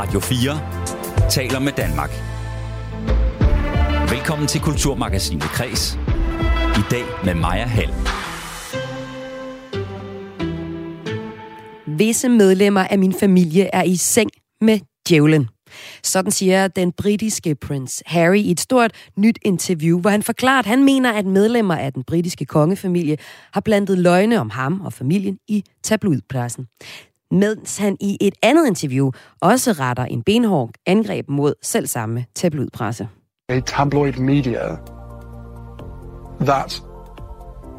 Radio 4 taler med Danmark. Velkommen til Kulturmagasinet Kres. I dag med Maja Hall. Visse medlemmer af min familie er i seng med djævlen. Sådan siger den britiske prins Harry i et stort nyt interview, hvor han forklarer, at han mener, at medlemmer af den britiske kongefamilie har blandet løgne om ham og familien i tabloidpressen. Mens han i et andet interview også retter en benhård angreb mod selv samme tabloidpresse. A tabloid media that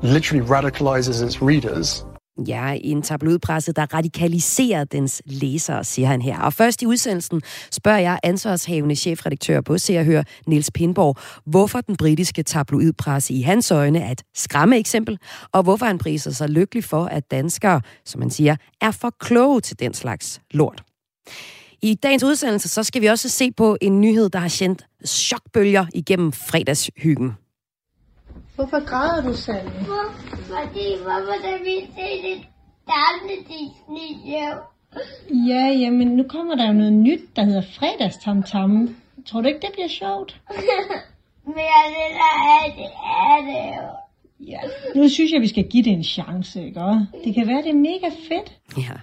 literally radicalizes its readers Ja, en tabloidpresse, der radikaliserer dens læsere, siger han her. Og først i udsendelsen spørger jeg ansvarshavende chefredaktør på Se og Hør, Niels Pindborg, hvorfor den britiske tabloidpresse i hans øjne er et skræmme eksempel, og hvorfor han priser sig lykkelig for, at danskere, som man siger, er for kloge til den slags lort. I dagens udsendelse, så skal vi også se på en nyhed, der har sendt chokbølger igennem fredagshyggen. Hvorfor græder du, Sally? Hvor? Fordi hvorfor der vi se det gamle Disney show? Ja, jamen nu kommer der jo noget nyt, der hedder fredagstamtam. Tror du ikke, det bliver sjovt? Men jeg vil have det er det jo. Ja, nu synes jeg, vi skal give det en chance, ikke? Det kan være, det er mega fedt. Ja,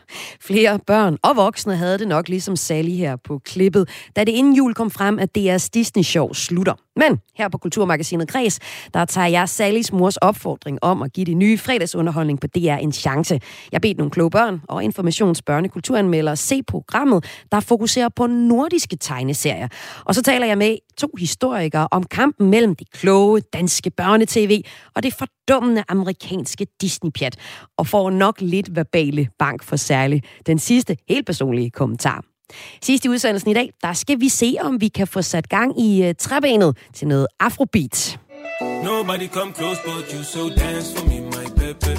flere børn og voksne havde det nok ligesom Sally her på klippet, da det inden jul kom frem, at DR's Disney-show slutter. Men her på Kulturmagasinet Græs, der tager jeg Sallys mors opfordring om at give det nye fredagsunderholdning på DR en chance. Jeg bedte nogle kloge børn og informationsbørnekulturanmeldere se programmet, der fokuserer på nordiske tegneserier. Og så taler jeg med to historikere om kampen mellem det kloge danske børnetv og det fordummende amerikanske Disney-pjat, og får nok lidt verbale bank for særligt den sidste helt personlige kommentar. Sidst i udsendelsen i dag, der skal vi se, om vi kan få sat gang i uh, træbenet til noget afrobeat. Nobody come close but you, so dance for me, my baby.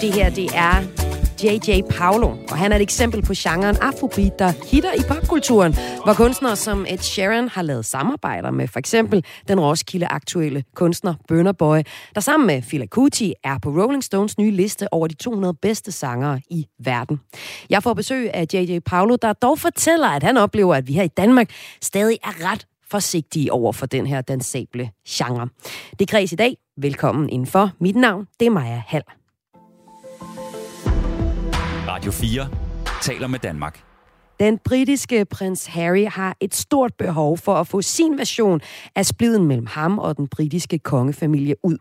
Det her, det er J.J. Paolo, og han er et eksempel på genren afrobeat, der hitter i popkulturen, hvor kunstnere som Ed Sheeran har lavet samarbejder med for eksempel den Roskilde-aktuelle kunstner Burner Boy, der sammen med Fila Kuti er på Rolling Stones nye liste over de 200 bedste sangere i verden. Jeg får besøg af J.J. Paolo, der dog fortæller, at han oplever, at vi her i Danmark stadig er ret forsigtige over for den her dansable genre. Det kreds i dag. Velkommen indenfor. Mit navn, det er Maja Hall. Radio 4 taler med Danmark. Den britiske prins Harry har et stort behov for at få sin version af spliden mellem ham og den britiske kongefamilie ud.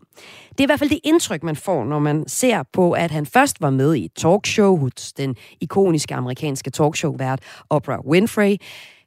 Det er i hvert fald det indtryk, man får, når man ser på, at han først var med i et talkshow hos den ikoniske amerikanske talkshow-vært Oprah Winfrey.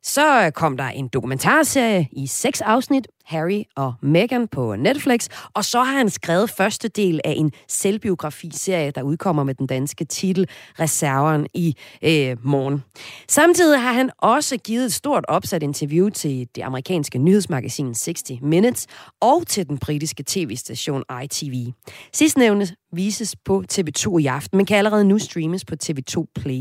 Så kom der en dokumentarserie i seks afsnit, Harry og Meghan på Netflix, og så har han skrevet første del af en selvbiografiserie, der udkommer med den danske titel Reserveren i øh, morgen. Samtidig har han også givet et stort opsat interview til det amerikanske nyhedsmagasin 60 Minutes og til den britiske tv-station ITV. Sidstnævnte vises på TV2 i aften, men kan allerede nu streames på TV2 Play.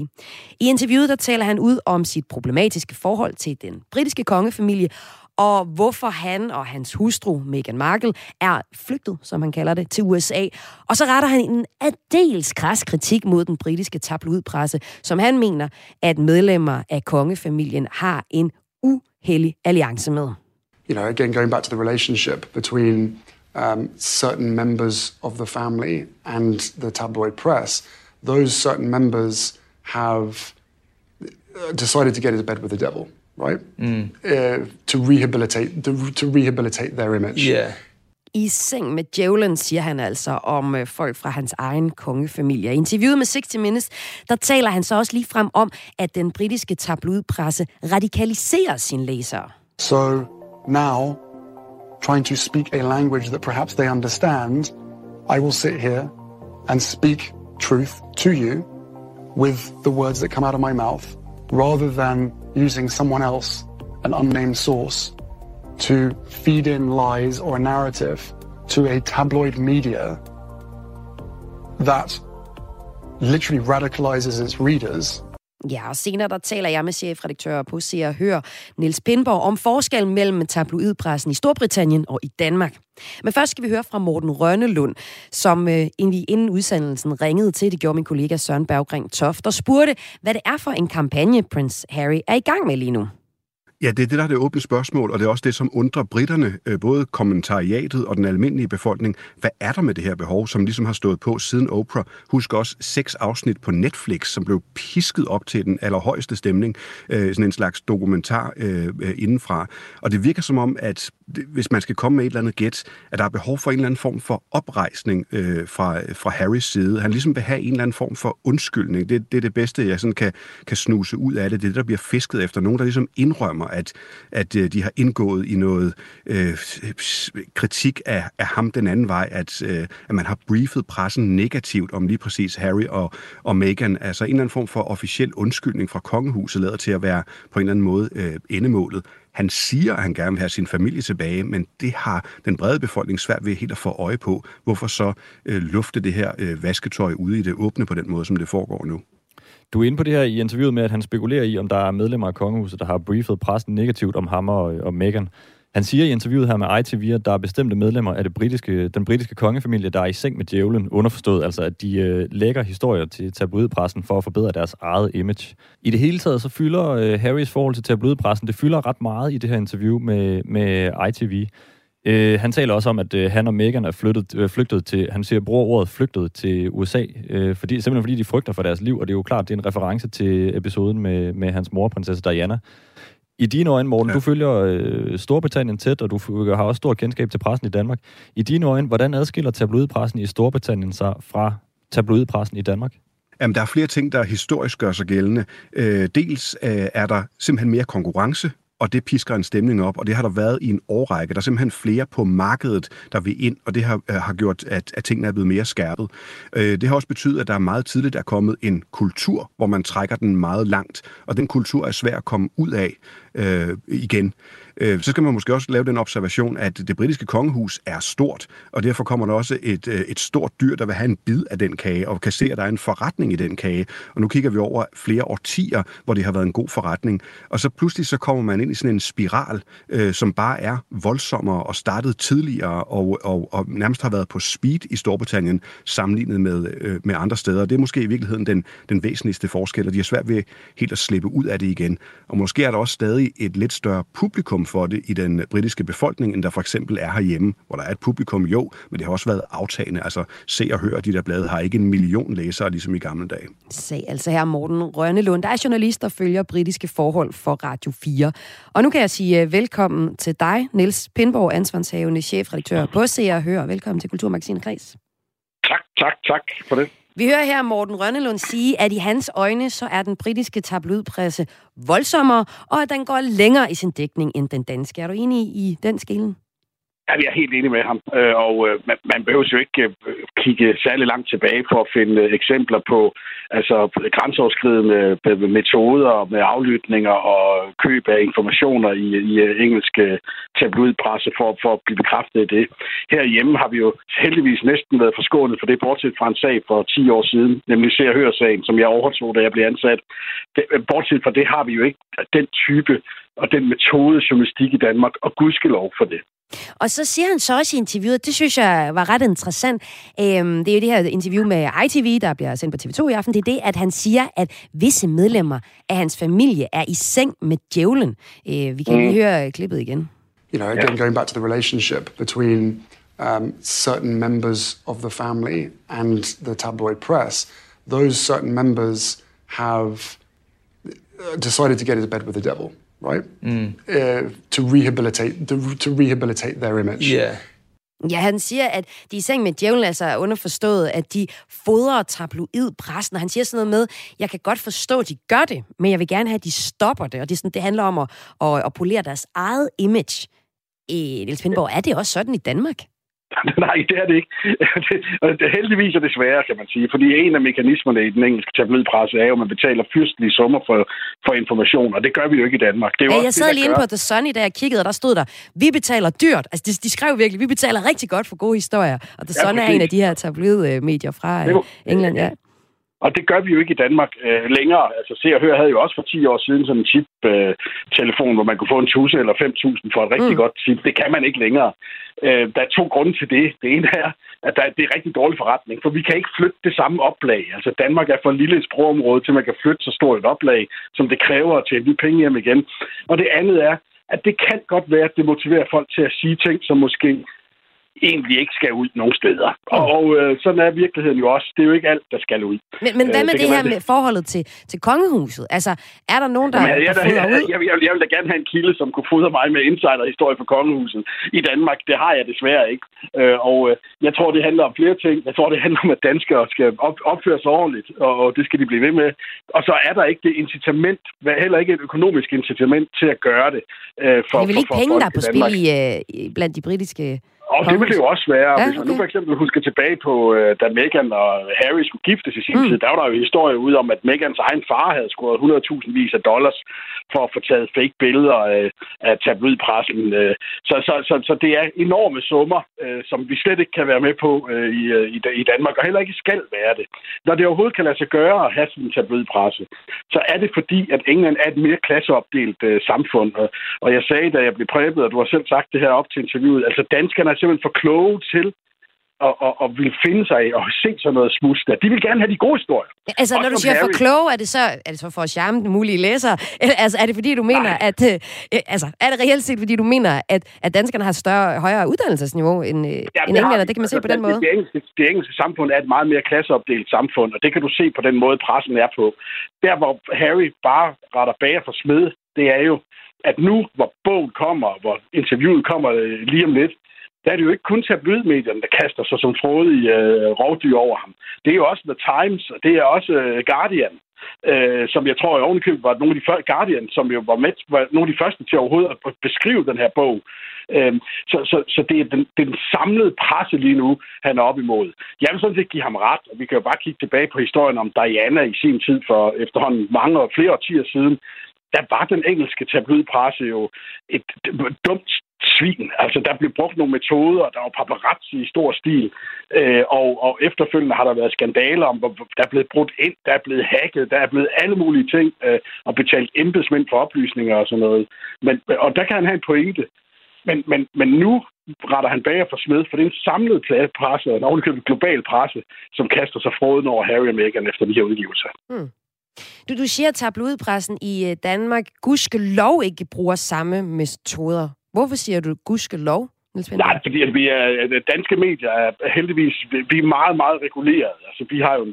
I interviewet der taler han ud om sit problematiske forhold til den britiske kongefamilie, og hvorfor han og hans hustru, Meghan Markle, er flygtet, som han kalder det, til USA. Og så retter han en adels kras kritik mod den britiske tabloidpresse, som han mener, at medlemmer af kongefamilien har en uheldig alliance med. You know, again, going back to the relationship between um, certain members of the family and the tabloid press, those certain members have uh, decided to get into bed with the devil right? Mm. Uh, to rehabilitate to, to rehabilitate their image. Yeah. I seng med djævlen, siger han altså om øh, folk fra hans egen kongefamilie. I interviewet med 60 Minutes, der taler han så også lige frem om, at den britiske tabloidpresse radikaliserer sin læsere. So now, trying to speak a language that perhaps they understand, I will sit here and speak truth to you with the words that come out of my mouth, rather than using someone else, an unnamed source, to feed in lies or a narrative to a tabloid media that literally radicalizes its readers Ja, og senere der taler jeg med chefredaktør på Se og Hør, Niels Pindborg, om forskellen mellem tabloidpressen i Storbritannien og i Danmark. Men først skal vi høre fra Morten Rønnelund, som øh, inden udsendelsen ringede til, det gjorde min kollega Søren Berggring Toft, og spurgte, hvad det er for en kampagne, Prince Harry er i gang med lige nu. Ja, det er det, der er det åbne spørgsmål, og det er også det, som undrer britterne, øh, både kommentariatet og den almindelige befolkning. Hvad er der med det her behov, som ligesom har stået på siden Oprah? Husk også seks afsnit på Netflix, som blev pisket op til den allerhøjeste stemning. Øh, sådan en slags dokumentar øh, indenfra. Og det virker som om, at hvis man skal komme med et eller andet gæt, at der er behov for en eller anden form for oprejsning øh, fra, fra Harrys side. Han ligesom vil have en eller anden form for undskyldning. Det, det er det bedste, jeg sådan kan, kan snuse ud af det. Det er det, der bliver fisket efter. Nogen, der ligesom indrømmer, at, at øh, de har indgået i noget øh, kritik af, af ham den anden vej, at, øh, at man har briefet pressen negativt om lige præcis Harry og, og Meghan. Altså en eller anden form for officiel undskyldning fra kongehuset lader til at være på en eller anden måde øh, endemålet. Han siger, at han gerne vil have sin familie tilbage, men det har den brede befolkning svært ved helt at få øje på. Hvorfor så øh, lufte det her øh, vasketøj ude i det åbne på den måde, som det foregår nu? Du er inde på det her i interviewet med, at han spekulerer i, om der er medlemmer af kongehuset, der har briefet pressen negativt om ham og, øh, og Meghan. Han siger i interviewet her med ITV, at der er bestemte medlemmer af det britiske, den britiske kongefamilie, der er i seng med djævlen, underforstået, altså at de øh, lægger historier til tabloidpressen for at forbedre deres eget image. I det hele taget så fylder øh, Harrys forhold til tabloidpressen, det fylder ret meget i det her interview med, med ITV. Øh, han taler også om, at øh, han og Meghan er flyttet, øh, flygtet til, han siger, bruger ordet flygtet til USA, øh, fordi, simpelthen fordi de frygter for deres liv, og det er jo klart, det er en reference til episoden med, med hans mor, prinsesse Diana. I dine øjne, Morten, ja. du følger øh, Storbritannien tæt, og du har også stor kendskab til pressen i Danmark. I dine øjne, hvordan adskiller tabloidpressen i Storbritannien sig fra tabloidpressen i Danmark? Jamen, der er flere ting, der historisk gør sig gældende. Øh, dels øh, er der simpelthen mere konkurrence og det pisker en stemning op, og det har der været i en årrække. Der er simpelthen flere på markedet, der vil ind, og det har, øh, har gjort, at, at tingene er blevet mere skærpet. Øh, det har også betydet, at der meget tidligt er kommet en kultur, hvor man trækker den meget langt, og den kultur er svær at komme ud af øh, igen. Øh, så skal man måske også lave den observation, at det britiske kongehus er stort, og derfor kommer der også et, øh, et stort dyr, der vil have en bid af den kage, og kan se, at der er en forretning i den kage. Og nu kigger vi over flere årtier, hvor det har været en god forretning. Og så pludselig så kommer man ind i sådan en spiral, øh, som bare er voldsommere og startet tidligere, og, og, og nærmest har været på speed i Storbritannien, sammenlignet med, øh, med andre steder. Det er måske i virkeligheden den, den væsentligste forskel, og de har svært ved helt at slippe ud af det igen. Og måske er der også stadig et lidt større publikum for det i den britiske befolkning, end der for eksempel er herhjemme, hvor der er et publikum jo, men det har også været aftagende. Altså se og hør, de der blade har ikke en million læsere, ligesom i gamle dage. Sag altså her Morten Rønnelund, der er journalist, der følger britiske forhold for Radio 4. Og nu kan jeg sige øh, velkommen til dig, Niels Pindborg, ansvarshavende chefredaktør på Se og Hør. Velkommen til Kulturmagasinet Kreds. Tak, tak, tak for det. Vi hører her Morten Rønnelund sige, at i hans øjne, så er den britiske tabloidpresse voldsommere, og at den går længere i sin dækning end den danske. Er du enig i den skillen? Ja, jeg er helt enig med ham. Øh, og øh, man, behøver jo ikke øh, kigge særlig langt tilbage for at finde eksempler på altså, grænseoverskridende metoder med aflytninger og køb af informationer i, i engelske øh, tabloidpresse for, for at blive bekræftet i det. Herhjemme har vi jo heldigvis næsten været forskånet for det, bortset fra en sag for 10 år siden, nemlig Se og Hør-sagen, som jeg overtog, da jeg blev ansat. Det, øh, bortset fra det har vi jo ikke den type og den metode journalistik i Danmark, og gudskelov for det. Og så siger han så også i interviewet, det synes jeg var ret interessant, øhm, det er jo det her interview med ITV, der bliver sendt på TV2 i aften, det er det, at han siger, at visse medlemmer af hans familie er i seng med djævlen. Øh, vi kan lige mm. høre klippet igen. You know, again, going back to the relationship between um, certain members of the family and the tabloid press, those certain members have uh, decided to get into bed with the devil. Right? Mm. Uh, to rehabilitate to, to rehabilitate their image. Yeah. Ja, han siger, at de er i seng med djævlen, altså er underforstået, at de fodrer tabloidpressen. Og han siger sådan noget med, jeg kan godt forstå, at de gør det, men jeg vil gerne have, at de stopper det. Og det, er sådan, det handler om at, at, at polere deres eget image. I Niels Pindborg, er det også sådan i Danmark? Nej, det er det ikke. det, heldigvis er det sværere, kan man sige. Fordi en af mekanismerne i den engelske tabloidpresse er jo, at man betaler fyrstelige summer for, for information, og det gør vi jo ikke i Danmark. Det er ja, jeg sad lige inde på The Sun i dag og kiggede, og der stod der, vi betaler dyrt. Altså, de, de skrev virkelig, vi betaler rigtig godt for gode historier. Og The Sun ja, er en af de her tabloidmedier fra øh, England, ja. Og det gør vi jo ikke i Danmark øh, længere. Altså Se og Hør havde jo også for 10 år siden sådan en chip-telefon, øh, hvor man kunne få en 1000 eller 5000 for et rigtig mm. godt chip. Det kan man ikke længere. Øh, der er to grunde til det. Det ene er, at der, det er rigtig dårlig forretning, for vi kan ikke flytte det samme oplag. Altså Danmark er for lille et sprogområde til, man kan flytte så stort et oplag, som det kræver at tjene de penge hjem igen. Og det andet er, at det kan godt være, at det motiverer folk til at sige ting, som måske egentlig ikke skal ud nogen steder. Og, og øh, sådan er virkeligheden jo også. Det er jo ikke alt, der skal ud. Men, men hvad øh, med det, det her med forholdet til, til kongehuset? Altså, er der nogen, der, Jamen, jeg, der jeg, jeg, jeg, jeg, jeg vil da gerne have en kilde, som kunne fodre mig med insiderhistorie for kongehuset i Danmark. Det har jeg desværre ikke. Øh, og øh, jeg tror, det handler om flere ting. Jeg tror, det handler om, at danskere skal op, opføre sig ordentligt, og, og det skal de blive ved med. Og så er der ikke det incitament, heller ikke et økonomisk incitament til at gøre det. Øh, for, det er vel ikke for, for penge, der er på spil i, øh, blandt de britiske og det vil det jo også være. Ja, Hvis man nu for eksempel husker tilbage på, øh, da Meghan og Harry skulle giftes i sin mm. tid, der var der jo historie ud om, at Meghans egen far havde scoret 100.000 vis af dollars for at få taget fake billeder øh, af tabloidpressen. Øh. Så, så, så, så det er enorme summer, øh, som vi slet ikke kan være med på øh, i, øh, i, i Danmark, og heller ikke skal være det. Når det overhovedet kan lade sig gøre at have sådan en tabloidpresse, så er det fordi, at England er et mere klasseopdelt øh, samfund. Og, og jeg sagde, da jeg blev præbet, og du har selv sagt det her op til interviewet, altså danskerne er simpelthen for kloge til og, og, og vil finde sig og se sådan noget smuds der. De vil gerne have de gode historier. Altså, Også når du siger Harry. for kloge, er det så, er det så for at charme den mulige læser? Altså, er det fordi, du mener, Nej. at... Øh, altså, er det reelt set, fordi du mener, at, at danskerne har større, højere uddannelsesniveau end, øh, ja, end englænder? Det kan man se på den måde. Det, det, engelske, det engelske samfund er et meget mere klasseopdelt samfund, og det kan du se på den måde, pressen er på. Der, hvor Harry bare retter bager for smed, det er jo, at nu, hvor bogen kommer, hvor interviewet kommer øh, lige om lidt, der er det jo ikke kun tabloidmedierne, der kaster sig som i øh, rovdyr over ham. Det er jo også The Times, og det er også øh, Guardian, øh, som jeg tror i ovenikøbet var nogle af de første, Guardian, som jo var, med, var nogle af de første til overhovedet at beskrive den her bog. Øh, så, så, så det, er den, det er den samlede presse lige nu, han er op imod. Jeg vil sådan set give ham ret, og vi kan jo bare kigge tilbage på historien om Diana i sin tid for efterhånden mange og flere årtier siden, der var den engelske tabloidpresse jo et dumt svin. Altså, der blev brugt nogle metoder, der var paparazzi i stor stil, øh, og, og efterfølgende har der været skandaler om, der er blevet brudt ind, der er blevet hacket, der er blevet alle mulige ting, øh, og betalt embedsmænd for oplysninger og sådan noget. Men, og der kan han have en pointe. Men, men, men nu retter han bager for smed, for det er en samlet presse, og en ovenikøbet global presse, som kaster sig froden over Harry og Meghan efter de her udgivelser. Hmm. Du, du siger, at tabloidpressen i øh, Danmark gudske lov ikke bruger samme metoder. Hvorfor siger du gudskelov? Nej, fordi at vi er, danske medier er heldigvis vi er meget, meget reguleret. Altså, vi har jo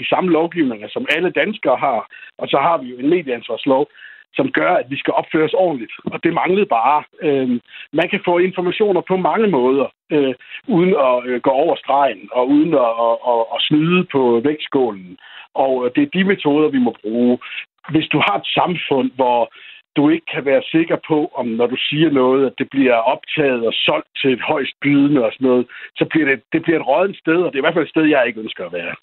de samme lovgivninger, som alle danskere har, og så har vi jo en medieansvarslov, som gør, at vi skal opføre os ordentligt. Og det manglede bare. Øh, man kan få informationer på mange måder, øh, uden at øh, gå over stregen, og uden at, at, at, at snyde på vægtskålen. Og øh, det er de metoder, vi må bruge. Hvis du har et samfund, hvor du ikke kan være sikker på, om når du siger noget, at det bliver optaget og solgt til et højst bydende og sådan noget, så bliver det, det bliver et rådent sted, og det er i hvert fald et sted, jeg ikke ønsker at være.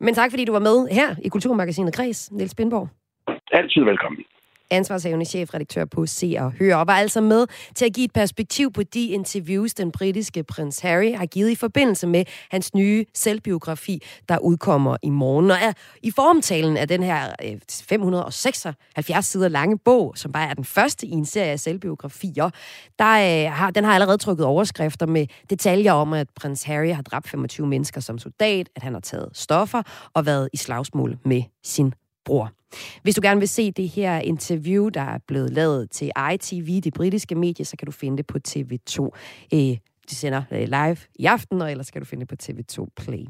Men tak, fordi du var med her i Kulturmagasinet Kreds, Niels Bindborg. Altid velkommen ansvarshavende chefredaktør på Se og Hør, og var altså med til at give et perspektiv på de interviews, den britiske prins Harry har givet i forbindelse med hans nye selvbiografi, der udkommer i morgen. Og er i formtalen af den her øh, 576 sider lange bog, som bare er den første i en serie af selvbiografier, der øh, har, den har allerede trykket overskrifter med detaljer om, at prins Harry har dræbt 25 mennesker som soldat, at han har taget stoffer og været i slagsmål med sin bror. Hvis du gerne vil se det her interview, der er blevet lavet til ITV, det britiske medie, så kan du finde det på TV2. Øh, de sender øh, live i aften, og ellers kan du finde det på TV2 Play.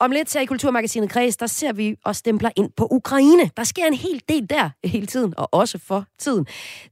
Om lidt her i Kulturmagasinet Kreds, der ser vi og stempler ind på Ukraine. Der sker en hel del der øh, hele tiden, og også for tiden.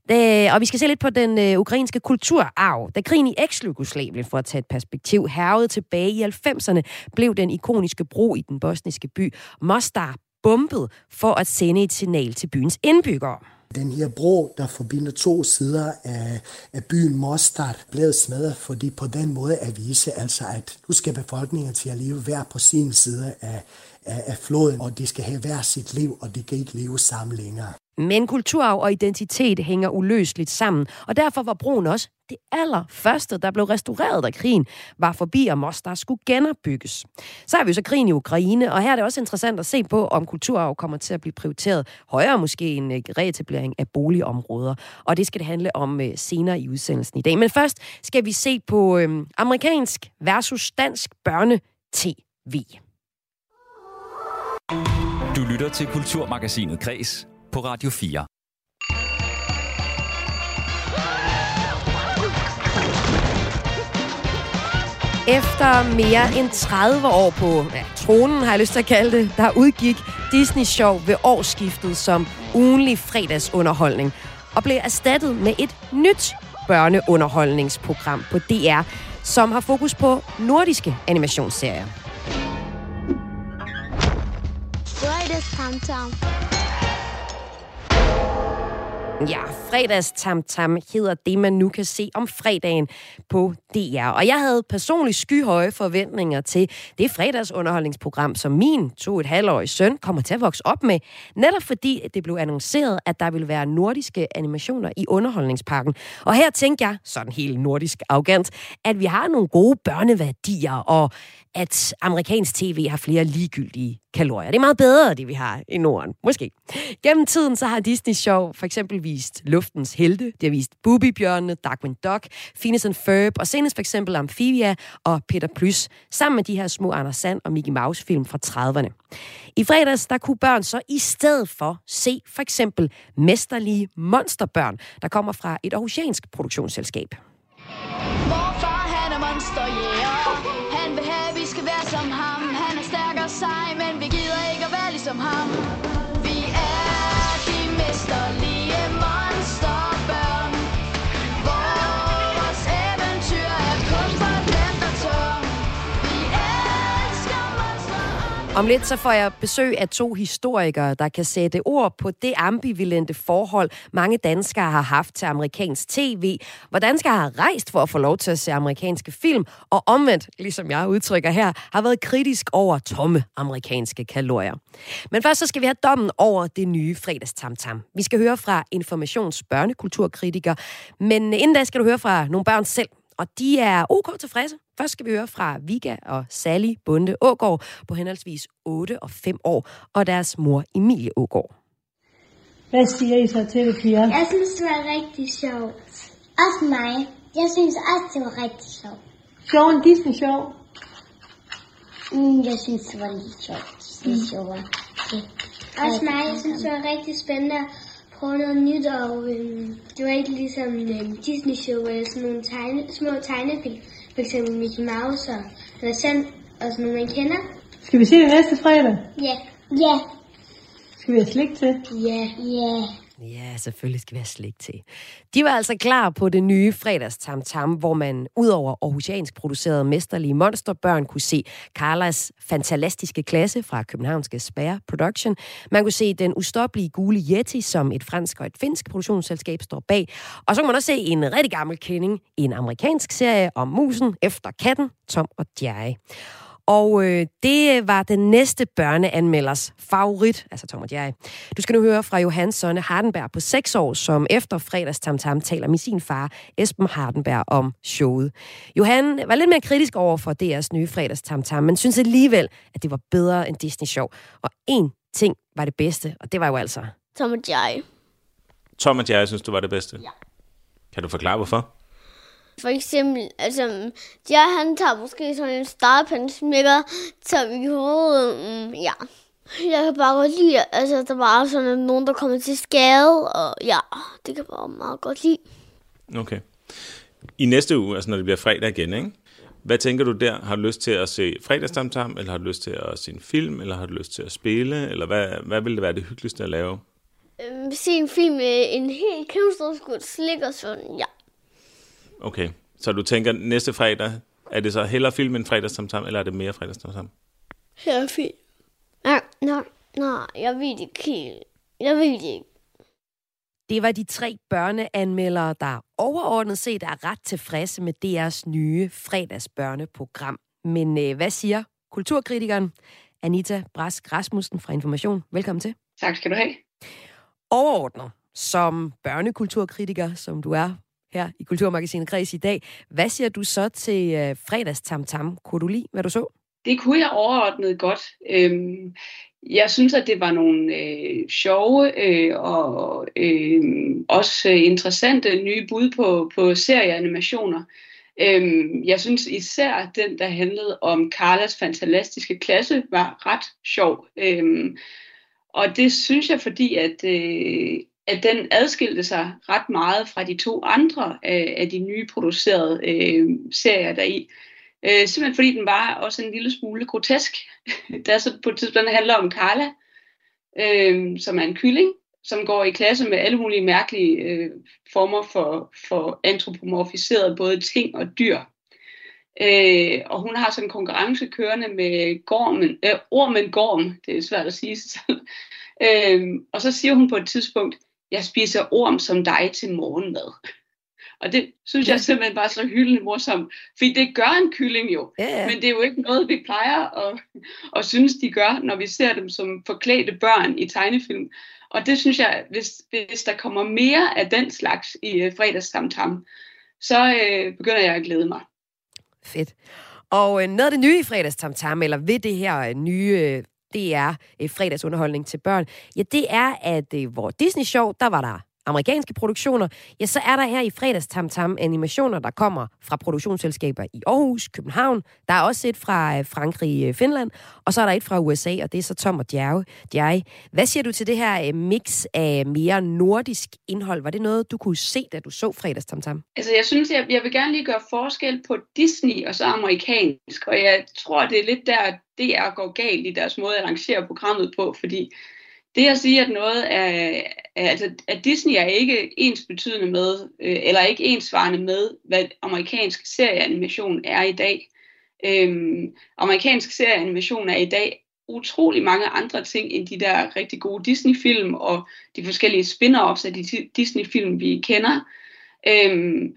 Det, og vi skal se lidt på den øh, ukrainske kulturarv. Da krigen i eks-Jugoslavien, for at tage et perspektiv, hervede tilbage i 90'erne, blev den ikoniske bro i den bosniske by Mostar bombet for at sende et signal til byens indbyggere. Den her bro, der forbinder to sider af, af byen Mostar, blev smadret, fordi på den måde at vise, altså at nu skal befolkningen til at leve hver på sin side af, af, af floden, og de skal have hver sit liv, og de kan ikke leve sammen længere. Men kulturarv og identitet hænger uløseligt sammen, og derfor var broen også det allerførste, der blev restaureret, da krigen var forbi, og Mostar skulle genopbygges. Så har vi så krigen i Ukraine, og her er det også interessant at se på, om kulturarv kommer til at blive prioriteret højere måske en øh, reetablering af boligområder. Og det skal det handle om øh, senere i udsendelsen i dag. Men først skal vi se på øhm, amerikansk versus dansk børne-TV. Du lytter til Kulturmagasinet Kres på Radio 4. Efter mere end 30 år på ja, tronen, har jeg lyst til at kalde det, der udgik Disney Show ved årsskiftet som ugenlig fredagsunderholdning og blev erstattet med et nyt børneunderholdningsprogram på DR, som har fokus på nordiske animationsserier. Fredagstamtam. Ja, fredags tam tam hedder det, man nu kan se om fredagen på DR. Og jeg havde personligt skyhøje forventninger til det fredagsunderholdningsprogram, som min to et halvårig søn kommer til at vokse op med. Netop fordi det blev annonceret, at der ville være nordiske animationer i underholdningsparken. Og her tænkte jeg, sådan helt nordisk arrogant, at vi har nogle gode børneværdier, og at amerikansk tv har flere ligegyldige kalorier. Det er meget bedre, det vi har i Norden. Måske. Gennem tiden så har Disney Show for eksempel vist Luftens Helte. Det har vist Booby-bjørnene, Darkwing Duck, Phineas and Ferb, og senest for eksempel Amphibia og Peter Plys, sammen med de her små Anders Sand og Mickey Mouse-film fra 30'erne. I fredags, der kunne børn så i stedet for se for eksempel mesterlige monsterbørn, der kommer fra et aarhusiansk produktionsselskab. Morfar, han er monster, yeah. Han vil have, vi skal være som ham. Han er stærk og sej, men vi gider ikke at være ligesom ham. Om lidt så får jeg besøg af to historikere, der kan sætte ord på det ambivalente forhold, mange danskere har haft til amerikansk tv, hvor danskere har rejst for at få lov til at se amerikanske film, og omvendt, ligesom jeg udtrykker her, har været kritisk over tomme amerikanske kalorier. Men først så skal vi have dommen over det nye fredagstamtam. Vi skal høre fra Informations børnekulturkritiker, men inden da skal du høre fra nogle børn selv, og de er ok tilfredse. Først skal vi høre fra Vika og Sally Bunde Ågård på henholdsvis 8 og 5 år, og deres mor Emilie Ågård. Hvad siger I så til det, Pia? Jeg synes, det var rigtig sjovt. Også mig. Jeg synes også, det var rigtig sjovt. Sjov en Disney Show. Mm, jeg synes, det var lidt sjovt. Det er sjovere. Det. Også mig. Jeg synes, det var rigtig spændende prøve noget nyt, og øhm, det var ikke ligesom øhm, Disney Show eller sådan nogle tegne, små tegnefilm. For eksempel Mickey Mouse og eller Sand og sådan nogle, man kender. Skal vi se det næste fredag? Ja. Ja. Skal vi have slik til? Ja. Ja. Ja, selvfølgelig skal vi have slik til. De var altså klar på det nye fredagstamtam, hvor man udover Aarhusiansk producerede mesterlige monsterbørn kunne se Carlas fantastiske klasse fra københavnske Spare Production. Man kunne se den ustoppelige gule Yeti, som et fransk og et finsk produktionsselskab står bag. Og så kunne man også se en rigtig gammel kending i en amerikansk serie om musen efter katten, Tom og Jerry. Og øh, det var den næste børneanmelders favorit, altså Tom og Jerry. Du skal nu høre fra Johans Sonne Hardenberg på 6 år, som efter fredagstamtam taler med sin far, Esben Hardenberg, om showet. Johan var lidt mere kritisk over for DR's nye fredagstamtam, men synes alligevel, at det var bedre end Disney Show. Og én ting var det bedste, og det var jo altså... Tom og Jerry. Tom og Jerry synes, du var det bedste? Ja. Kan du forklare, hvorfor? For eksempel, altså, jeg han tager måske sådan en starpen smækker, tager vi i hovedet. Mm, ja. Jeg kan bare godt lide, altså, der var sådan nogen, der kommer til skade, og ja, det kan bare meget godt lide. Okay. I næste uge, altså når det bliver fredag igen, ikke? Hvad tænker du der? Har du lyst til at se fredagstamtam, eller har du lyst til at se en film, eller har du lyst til at spille, eller hvad, hvad vil det være det hyggeligste at lave? Øhm, se en film med en helt kæmpe stor skud slik og sådan, ja. Okay, så du tænker næste fredag, er det så hellere film end fredagstamtam, eller er det mere fredagstamtam? Her film. Nej, nej, nej, jeg ved det ikke helt. Jeg ved det ikke. Det var de tre børneanmeldere, der overordnet set er ret tilfredse med DR's nye fredagsbørneprogram. Men øh, hvad siger kulturkritikeren Anita Brask Rasmussen fra Information? Velkommen til. Tak skal du have. Overordnet, som børnekulturkritiker, som du er her i Kulturmagasinet Kreds i dag, hvad siger du så til øh, fredags tam tam? Kunne du lide, hvad du så? Det kunne jeg overordnet godt. Øhm, jeg synes, at det var nogle øh, sjove øh, og øh, også øh, interessante nye bud på, på serieanimationer. Øhm, jeg synes især den, der handlede om Carlas fantastiske klasse, var ret sjov. Øhm, og det synes jeg, fordi at, øh, at den adskilte sig ret meget fra de to andre af, af de nye producerede øh, serier deri. Øh, simpelthen fordi den var også en lille smule grotesk. Der så på et tidspunkt handler om Carla, øh, som er en kylling, som går i klasse med alle mulige mærkelige øh, former for, for antropomorfiserede både ting og dyr. Øh, og hun har sådan en konkurrence kørende med gormen, øh, ormen gorm, det er svært at sige sig selv. Øh, og så siger hun på et tidspunkt, jeg spiser orm som dig til morgenmad. Og det synes jeg simpelthen var så hyldende morsomt. Fordi det gør en kylling jo. Ja. Men det er jo ikke noget, vi plejer at, at synes, de gør, når vi ser dem som forklædte børn i tegnefilm. Og det synes jeg, hvis, hvis der kommer mere af den slags i uh, fredagssamtam, så uh, begynder jeg at glæde mig. Fedt. Og øh, noget af det nye i fredagstamtam, eller ved det her øh, nye øh, DR øh, fredagsunderholdning til børn, ja, det er, at øh, hvor Disney Show, der var der amerikanske produktioner, ja, så er der her i fredags Tam Tam animationer, der kommer fra produktionsselskaber i Aarhus, København. Der er også et fra øh, Frankrig, øh, Finland, og så er der et fra USA, og det er så Tom og Djerge. Hvad siger du til det her øh, mix af mere nordisk indhold? Var det noget, du kunne se, da du så fredags Tam Tam? Altså, jeg synes, jeg, jeg vil gerne lige gøre forskel på Disney og så amerikansk, og jeg tror, det er lidt der, DR går galt i deres måde at arrangere programmet på, fordi det at sige, at noget er, altså, at Disney er ikke ens betydende med, øh, eller ikke ensvarende med, hvad amerikansk serieanimation er i dag. Øhm, amerikansk serieanimation er i dag utrolig mange andre ting end de der rigtig gode Disney-film og de forskellige spin-offs af de Disney-film, vi kender. Øhm,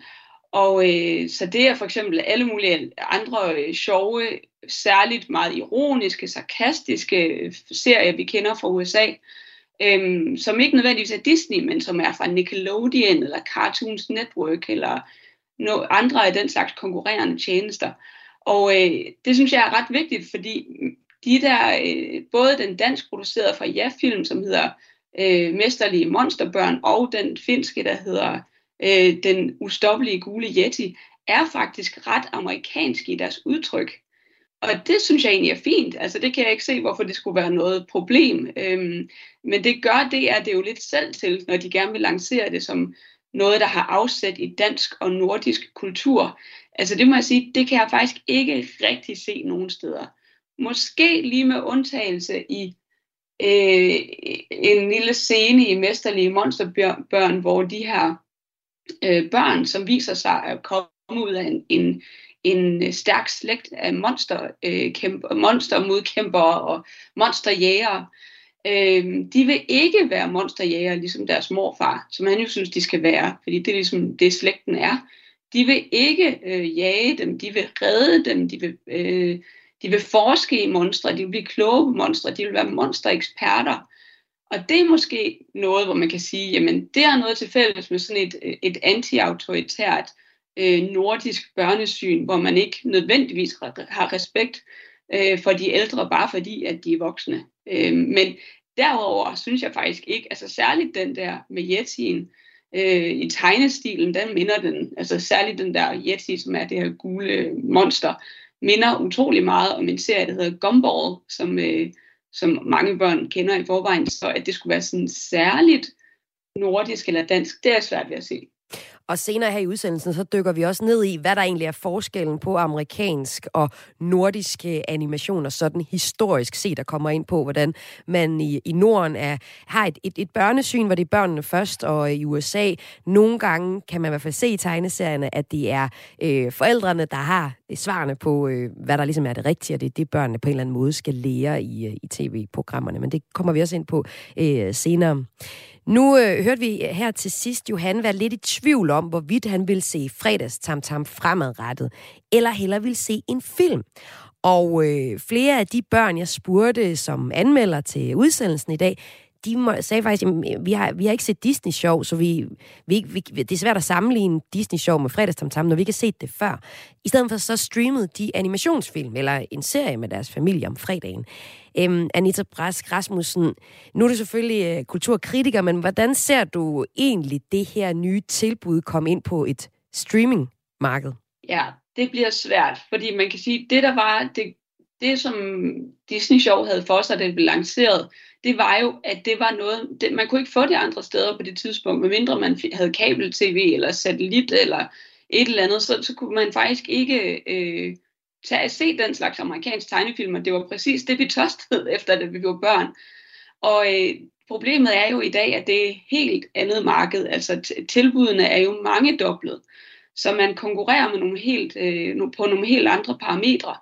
og øh, så det er for eksempel alle mulige andre øh, sjove, særligt meget ironiske, sarkastiske øh, serier, vi kender fra USA, øh, som ikke nødvendigvis er Disney, men som er fra Nickelodeon eller Cartoons Network eller no, andre af den slags konkurrerende tjenester. Og øh, det synes jeg er ret vigtigt, fordi de der, øh, både den dansk producerede fra Ja-film, som hedder øh, Mesterlige Monsterbørn, og den finske, der hedder øh, den ustoppelige gule yeti, er faktisk ret amerikansk i deres udtryk. Og det synes jeg egentlig er fint. Altså det kan jeg ikke se, hvorfor det skulle være noget problem. Øhm, men det gør det, er det jo lidt selv til, når de gerne vil lancere det som noget, der har afsæt i dansk og nordisk kultur. Altså det må jeg sige, det kan jeg faktisk ikke rigtig se nogen steder. Måske lige med undtagelse i øh, en lille scene i Mesterlige Monsterbørn, hvor de her øh, børn, som viser sig at komme ud af en, en, en stærk slægt af monster, øh, kæmper, monstermodkæmpere og monsterjægere. Øh, de vil ikke være monsterjægere, ligesom deres morfar, som han jo synes, de skal være, fordi det er ligesom det, slægten er. De vil ikke øh, jage dem, de vil redde dem, de vil, øh, de vil forske i monstre, de vil blive kloge på monstre, de vil være monstereksperter. Og det er måske noget, hvor man kan sige, jamen det er noget til fælles med sådan et, et anti-autoritært øh, nordisk børnesyn, hvor man ikke nødvendigvis har respekt øh, for de ældre, bare fordi at de er voksne. Øh, men derover synes jeg faktisk ikke, altså særligt den der med Yetien, øh, i tegnestilen, den minder den, altså særligt den der Yeti, som er det her gule monster, minder utrolig meget om en serie, der hedder Gumball, som, øh, som mange børn kender i forvejen, så at det skulle være sådan særligt nordisk eller dansk, det er svært ved at se. Og senere her i udsendelsen, så dykker vi også ned i, hvad der egentlig er forskellen på amerikansk og nordisk øh, animation, og sådan historisk set, der kommer ind på, hvordan man i, i Norden er, har et, et, et børnesyn, hvor det er børnene først, og i USA, nogle gange kan man i hvert fald se i tegneserierne, at det er øh, forældrene, der har svarene på, øh, hvad der ligesom er det rigtige, og det er det, børnene på en eller anden måde skal lære i, øh, i tv-programmerne. Men det kommer vi også ind på øh, senere. Nu øh, hørte vi her til sidst Johan være lidt i tvivl om, hvorvidt han vil se fredags tam tam fremadrettet, eller heller vil se en film. Og øh, flere af de børn, jeg spurgte som anmelder til udsendelsen i dag, de må, sagde faktisk, at vi har, vi har ikke set Disney-show, så vi, vi, vi, det er svært at sammenligne Disney-show med fredagstamtam, når vi ikke har set det før. I stedet for så streamede de animationsfilm, eller en serie med deres familie om fredagen. Øhm, Anita Brask Rasmussen, nu er du selvfølgelig øh, kulturkritiker, men hvordan ser du egentlig det her nye tilbud komme ind på et streamingmarked? Ja, det bliver svært, fordi man kan sige, det der var, det, det som Disney Show havde for sig, det blev lanceret, det var jo, at det var noget, det, man kunne ikke få det andre steder på det tidspunkt, medmindre man havde kabel-tv eller satellit eller et eller andet, så, så kunne man faktisk ikke øh, tage at se den slags amerikansk tegnefilmer. Det var præcis det, vi tørstede efter, da vi var børn. Og øh, problemet er jo i dag, at det er helt andet marked. Altså tilbudene er jo mange doblet. Så man konkurrerer med nogle helt, øh, på nogle helt andre parametre.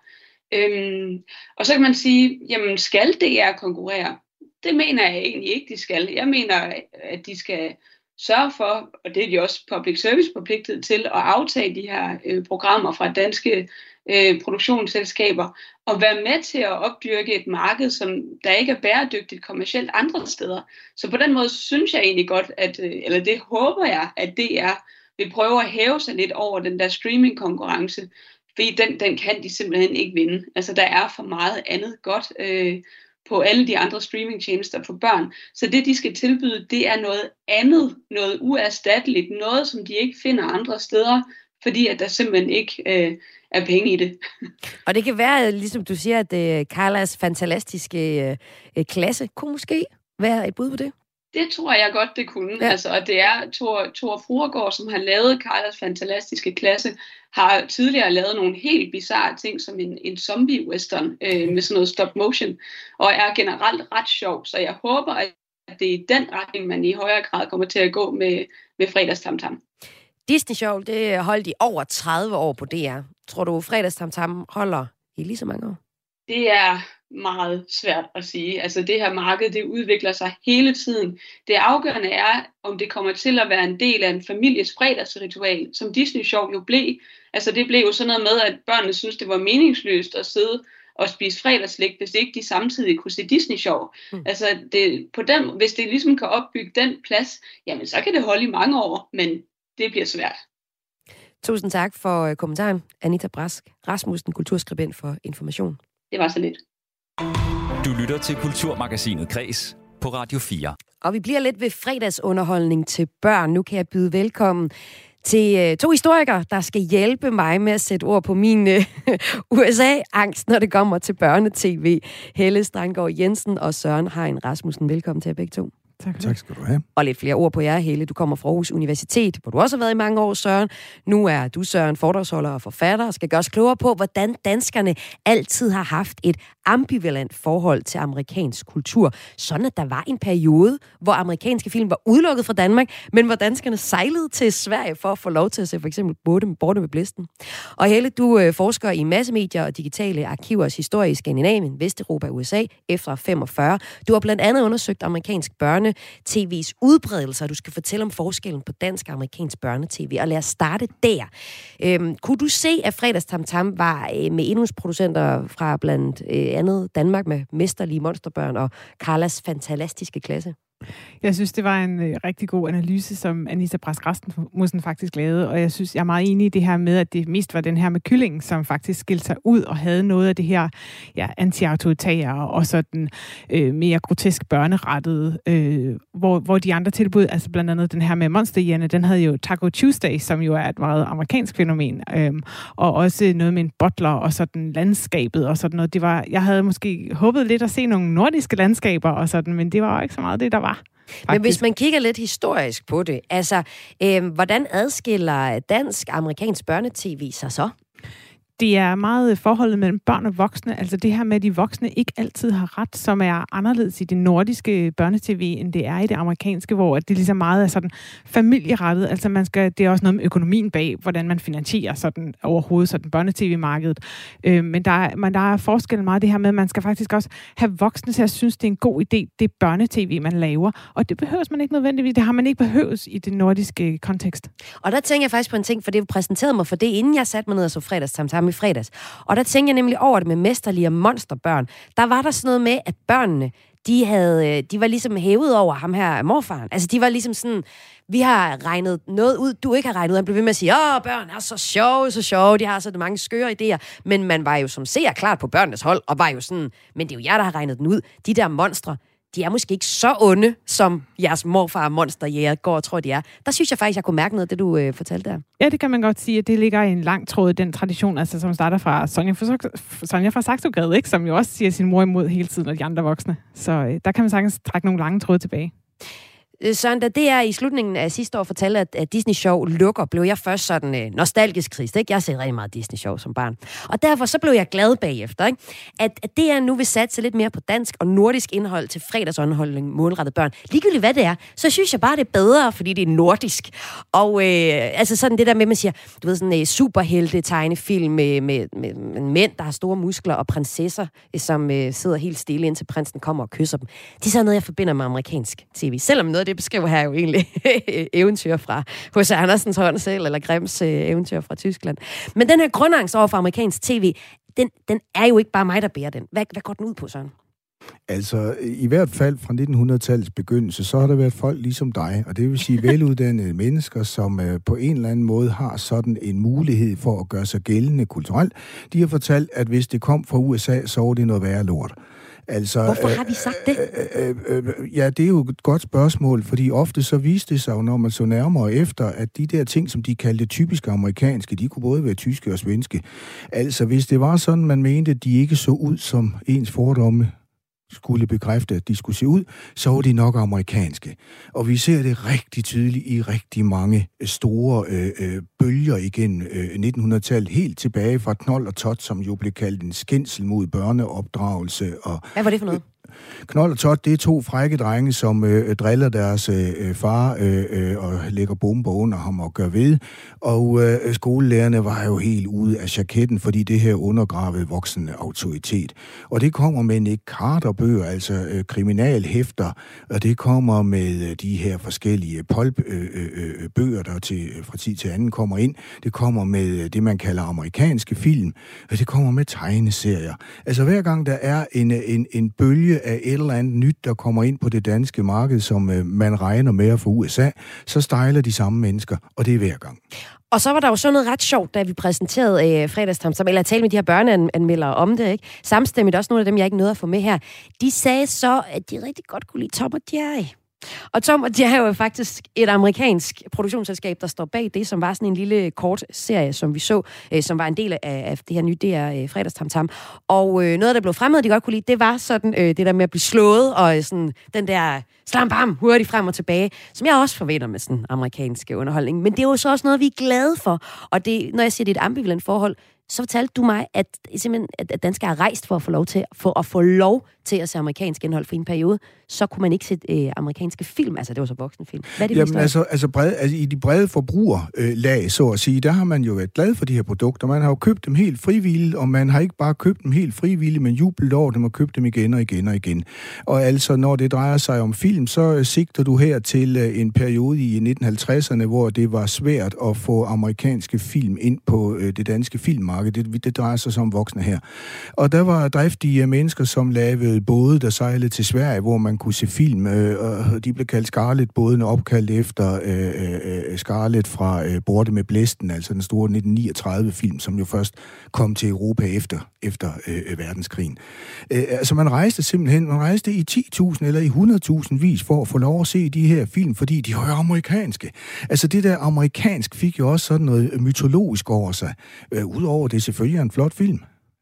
Øhm, og så kan man sige, jamen skal DR konkurrere? Det mener jeg egentlig ikke, de skal. Jeg mener, at de skal sørge for, og det er de også public service forpligtet til, at aftage de her øh, programmer fra danske øh, produktionsselskaber, og være med til at opdyrke et marked, som der ikke er bæredygtigt kommercielt andre steder. Så på den måde synes jeg egentlig godt, at, øh, eller det håber jeg, at DR vil prøve at hæve sig lidt over den der streaming-konkurrence, fordi den, den kan de simpelthen ikke vinde. Altså der er for meget andet godt øh, på alle de andre streamingtjenester for børn. Så det, de skal tilbyde, det er noget andet, noget uerstatteligt, noget, som de ikke finder andre steder, fordi at der simpelthen ikke øh, er penge i det. Og det kan være, øh, ligesom du siger, at øh, Carlas fantastiske øh, øh, klasse kunne måske være et bud på det? Det tror jeg godt, det kunne. Ja. Altså, og det er Thor, Thor Fruergaard, som har lavet Carlas fantastiske klasse, har tidligere lavet nogle helt bizarre ting, som en, en zombie-western øh, med sådan noget stop motion, og er generelt ret sjov. Så jeg håber, at det er i den retning, man i højere grad kommer til at gå med, med fredagstamtam. Disney Show, det holdt i over 30 år på DR. Tror du, fredagstamtam holder i lige så mange år? Det er meget svært at sige. Altså det her marked, det udvikler sig hele tiden. Det afgørende er, om det kommer til at være en del af en families fredagsritual, som Disney Show jo blev. Altså det blev jo sådan noget med, at børnene synes det var meningsløst at sidde og spise fredagslæg, hvis ikke de samtidig kunne se Disney Show. Mm. Altså det, på den, hvis det ligesom kan opbygge den plads, jamen så kan det holde i mange år, men det bliver svært. Tusind tak for øh, kommentaren, Anita Brask, Rasmussen, kulturskribent for Information. Det var så lidt. Du lytter til Kulturmagasinet Kres på Radio 4. Og vi bliver lidt ved fredagsunderholdning til børn. Nu kan jeg byde velkommen til øh, to historikere, der skal hjælpe mig med at sætte ord på min øh, USA-angst, når det kommer til børnetv. Helle Strandgaard Jensen og Søren Hein Rasmussen. Velkommen til jer begge to. Tak, tak skal du have. Og lidt flere ord på jer, Helle. Du kommer fra Aarhus Universitet, hvor du også har været i mange år, Søren. Nu er du, Søren, foredragsholder og forfatter, og skal gøre os klogere på, hvordan danskerne altid har haft et ambivalent forhold til amerikansk kultur. Sådan, at der var en periode, hvor amerikanske film var udelukket fra Danmark, men hvor danskerne sejlede til Sverige for at få lov til at se for eksempel Borte, Borte med Blæsten. Og Helle, du øh, forsker i massemedier og digitale arkivers historie i Skandinavien, Vesteuropa og USA efter 45. Du har blandt andet undersøgt amerikansk børne børne-tv's udbredelse, du skal fortælle om forskellen på dansk og amerikansk børne-tv. Og lad os starte der. Øhm, kunne du se, at Fredagstamtam var øh, med indholdsproducenter fra blandt øh, andet Danmark med mesterlige monsterbørn og Carlas fantastiske klasse? Jeg synes, det var en øh, rigtig god analyse, som Anissa Brask Rasmussen faktisk lavede, og jeg synes, jeg er meget enig i det her med, at det mest var den her med kyllingen, som faktisk skilte sig ud og havde noget af det her ja, anti-autoritære og sådan øh, mere grotesk børnerettede, øh, hvor, hvor de andre tilbud, altså blandt andet den her med monsterhjerne, den havde jo Taco Tuesday, som jo er et meget amerikansk fænomen, øh, og også noget med en butler og sådan landskabet og sådan noget. Det var, jeg havde måske håbet lidt at se nogle nordiske landskaber og sådan, men det var ikke så meget det, der var. Faktisk. Men hvis man kigger lidt historisk på det, altså, øh, hvordan adskiller dansk-amerikansk børnetv sig så? Det er meget øh, forholdet mellem børn og voksne. Altså det her med, at de voksne ikke altid har ret, som er anderledes i det nordiske børnetv, end det er i det amerikanske, hvor det ligesom meget er sådan familierettet. Altså man skal, det er også noget med økonomien bag, hvordan man finansierer sådan overhovedet sådan børnetv-markedet. Øh, men, der er, men der er forskellen meget det her med, at man skal faktisk også have voksne til at synes, det er en god idé, det børnetv, man laver. Og det behøves man ikke nødvendigvis. Det har man ikke behøves i det nordiske kontekst. Og der tænker jeg faktisk på en ting, for det præsenterede mig for det, inden jeg satte mig ned og så i fredags. Og der tænkte jeg nemlig over det med mesterlige og monsterbørn. Der var der sådan noget med, at børnene, de, havde, øh, de var ligesom hævet over ham her, morfaren. Altså, de var ligesom sådan, vi har regnet noget ud, du ikke har regnet ud. Han blev ved med at sige, åh, børn er så sjove, så sjove, de har så mange skøre idéer. Men man var jo som ser klart på børnenes hold, og var jo sådan, men det er jo jer, der har regnet den ud. De der monstre, de er måske ikke så onde, som jeres morfar monsterjæger går og tror, de er. Der synes jeg faktisk, jeg kunne mærke noget af det, du øh, fortalte der. Ja, det kan man godt sige, at det ligger i en lang tråd, den tradition, altså, som starter fra Sonja fra, Sonja fra Saxogade, ikke? som jo også siger sin mor imod hele tiden, og de andre voksne. Så øh, der kan man sagtens trække nogle lange tråde tilbage. Øh, Søren, da det er i slutningen af sidste år fortalte, at, at Disney Show lukker, blev jeg først sådan øh, nostalgisk krist. Ikke? Jeg har set rigtig meget Disney Show som barn. Og derfor så blev jeg glad bagefter, ikke? At, at det er nu vil satse lidt mere på dansk og nordisk indhold til fredagsunderholdning målrettet børn. Ligegyldigt hvad det er, så synes jeg bare, det er bedre, fordi det er nordisk. Og øh, altså sådan det der med, at man siger, du ved, sådan en øh, superhelte tegnefilm med, med, med, med mænd, der har store muskler, og prinsesser, øh, som øh, sidder helt stille, indtil prinsen kommer og kysser dem. Det er sådan noget, jeg forbinder med amerikansk tv. Selvom noget det beskriver her jo egentlig eventyr fra H.C. Andersens hånd selv, eller Grimms øh, eventyr fra Tyskland. Men den her grundangst over for amerikansk tv, den, den er jo ikke bare mig, der bærer den. Hvad, hvad går den ud på, Søren? Altså, i hvert fald fra 1900-tallets begyndelse, så har der været folk ligesom dig, og det vil sige veluddannede mennesker, som øh, på en eller anden måde har sådan en mulighed for at gøre sig gældende kulturelt. De har fortalt, at hvis det kom fra USA, så var det noget værre lort. Altså, Hvorfor har de sagt det? Øh, øh, øh, ja, det er jo et godt spørgsmål, fordi ofte så viste det sig jo, når man så nærmere efter, at de der ting, som de kaldte typisk amerikanske, de kunne både være tyske og svenske. Altså, hvis det var sådan, man mente, at de ikke så ud som ens fordomme skulle bekræfte, at de skulle se ud, så var de nok amerikanske. Og vi ser det rigtig tydeligt i rigtig mange øh, store øh, øh, bølger igen øh, 1900-tallet, helt tilbage fra Knold og Tot, som jo blev kaldt en skændsel mod børneopdragelse. Og, Hvad var det for noget? Knold og Tot, det er to frække drenge, som øh, driller deres øh, øh far øh, øh, og lægger bomber under ham og gør ved. Og øh, skolelærerne var jo helt ude af jaketten, fordi det her undergravede voksende autoritet. Og det kommer med Nick Carter-bøger, altså øh, kriminalhæfter, og det kommer med øh, de her forskellige pulp-bøger, øh, øh, øh der til, fra tid til anden kommer ind. Det kommer med det, man kalder amerikanske film, og det kommer med tegneserier. Altså hver gang der er en, en, en bølge af et eller andet nyt, der kommer ind på det danske marked, som øh, man regner med at få USA, så stejler de samme mennesker, og det er hver gang. Og så var der jo sådan noget ret sjovt, da vi præsenterede øh, fredagstamtam, eller talte med de her børneanmeldere om det, ikke? Samstemmigt også nogle af dem, jeg ikke nåede at få med her. De sagde så, at de rigtig godt kunne lide Tom og Jerry. Og Tom og Jerry er jo faktisk et amerikansk produktionsselskab, der står bag det, som var sådan en lille kort serie, som vi så, øh, som var en del af, af det her nye DR øh, fredagstamtam. Og øh, noget, der blev fremhævet, de godt kunne lide, det var sådan øh, det der med at blive slået, og øh, sådan den der slam bam, hurtigt frem og tilbage, som jeg også forventer med sådan amerikanske underholdning. Men det er jo så også noget, vi er glade for. Og det, når jeg siger, det er et ambivalent forhold, så fortalte du mig, at, simpelthen, at danskere har rejst for at få lov til, for at få lov til at se amerikansk indhold for en periode, så kunne man ikke se øh, amerikanske film. Altså, det var så voksenfilm. Hvad er det, Jamen, altså, altså, bred, altså, i de brede forbrugerlag, så at sige, der har man jo været glad for de her produkter. Man har jo købt dem helt frivilligt, og man har ikke bare købt dem helt frivilligt, men jublet over dem og købt dem igen og igen og igen. Og altså, når det drejer sig om film, så øh, sigter du her til øh, en periode i 1950'erne, hvor det var svært at få amerikanske film ind på øh, det danske filmmarked. Det, det drejer sig som voksne her. Og der var driftige øh, mennesker, som lavede både, der sejlede til Sverige, hvor man kunne se film, øh, og de blev kaldt Scarlet-bådene, opkaldt efter øh, øh, øh, Scarlet fra øh, Borte med Blæsten, altså den store 1939-film, som jo først kom til Europa efter, efter øh, øh, verdenskrigen. Øh, altså man rejste simpelthen, man rejste i 10.000 eller i 100.000 vis for at få lov at se de her film, fordi de var amerikanske. Altså det der amerikansk fik jo også sådan noget mytologisk over sig. Øh, Udover det er selvfølgelig en flot film.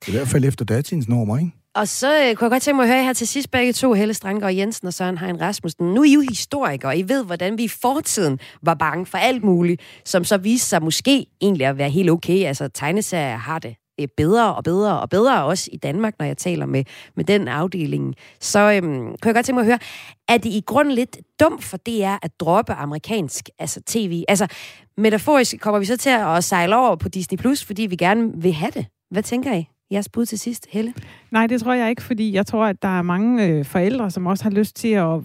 I hvert fald efter datidens normer, ikke? Og så øh, kunne jeg godt tænke mig at høre her til sidst begge to, Helle Strandgaard Jensen og Søren Hein Rasmussen. Nu er I jo historikere, I ved, hvordan vi i fortiden var bange for alt muligt, som så viste sig måske egentlig at være helt okay. Altså tegneserier har det Øh, bedre og bedre og bedre, også i Danmark, når jeg taler med, med den afdeling. Så øhm, kunne jeg godt tænke mig at høre, er det i grunden lidt dumt for DR at droppe amerikansk altså tv? Altså, metaforisk kommer vi så til at sejle over på Disney+, Plus, fordi vi gerne vil have det. Hvad tænker I? Jeres bud til sidst, Helle? Nej, det tror jeg ikke, fordi jeg tror, at der er mange øh, forældre, som også har lyst til at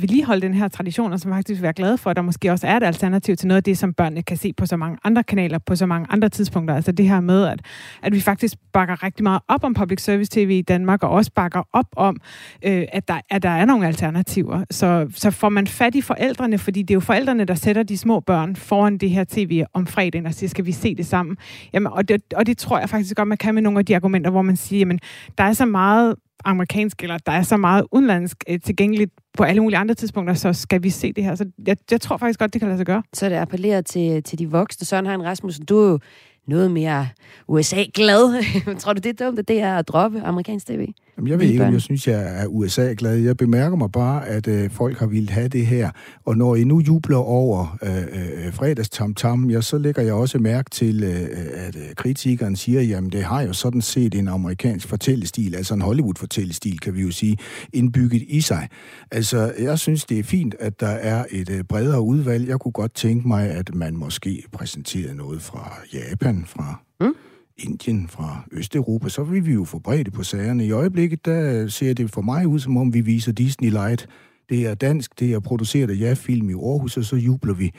vedligeholde den her tradition, og som faktisk vil være glade for, at der måske også er et alternativ til noget af det, som børnene kan se på så mange andre kanaler, på så mange andre tidspunkter. Altså det her med, at, at vi faktisk bakker rigtig meget op om public service tv i Danmark, og også bakker op om, øh, at, der, at der er nogle alternativer. Så, så får man fat i forældrene, fordi det er jo forældrene, der sætter de små børn foran det her tv om fredagen og siger, skal vi se det sammen? Jamen, og, det, og det tror jeg faktisk godt, man kan med nogle af de argumenter, hvor man siger, jamen, der er så meget amerikansk, eller der er så meget udenlandsk øh, tilgængeligt på alle mulige andre tidspunkter, så skal vi se det her. Så jeg, jeg tror faktisk godt, det kan lade sig gøre. Så det appellerer til, til de voksne. Søren Hein Rasmussen, du er jo noget mere USA-glad. tror du, det er dumt, at det er at droppe amerikansk tv? Jamen, jeg ved ikke, om jeg synes, jeg er USA-glad. Jeg bemærker mig bare, at øh, folk har ville have det her. Og når I nu jubler over øh, øh, fredags tam tam, ja, så lægger jeg også mærke til, øh, at øh, kritikeren siger, jamen det har jo sådan set en amerikansk fortællestil, altså en Hollywood-fortællestil, kan vi jo sige, indbygget i sig. Altså, jeg synes, det er fint, at der er et øh, bredere udvalg. Jeg kunne godt tænke mig, at man måske præsenterede noget fra Japan, fra... Mm Indien, fra Østeuropa, så vil vi jo få bredde på sagerne. I øjeblikket, der ser det for mig ud, som om vi viser Disney Light. Det er dansk, det er produceret af ja-film i Aarhus, og så jubler vi.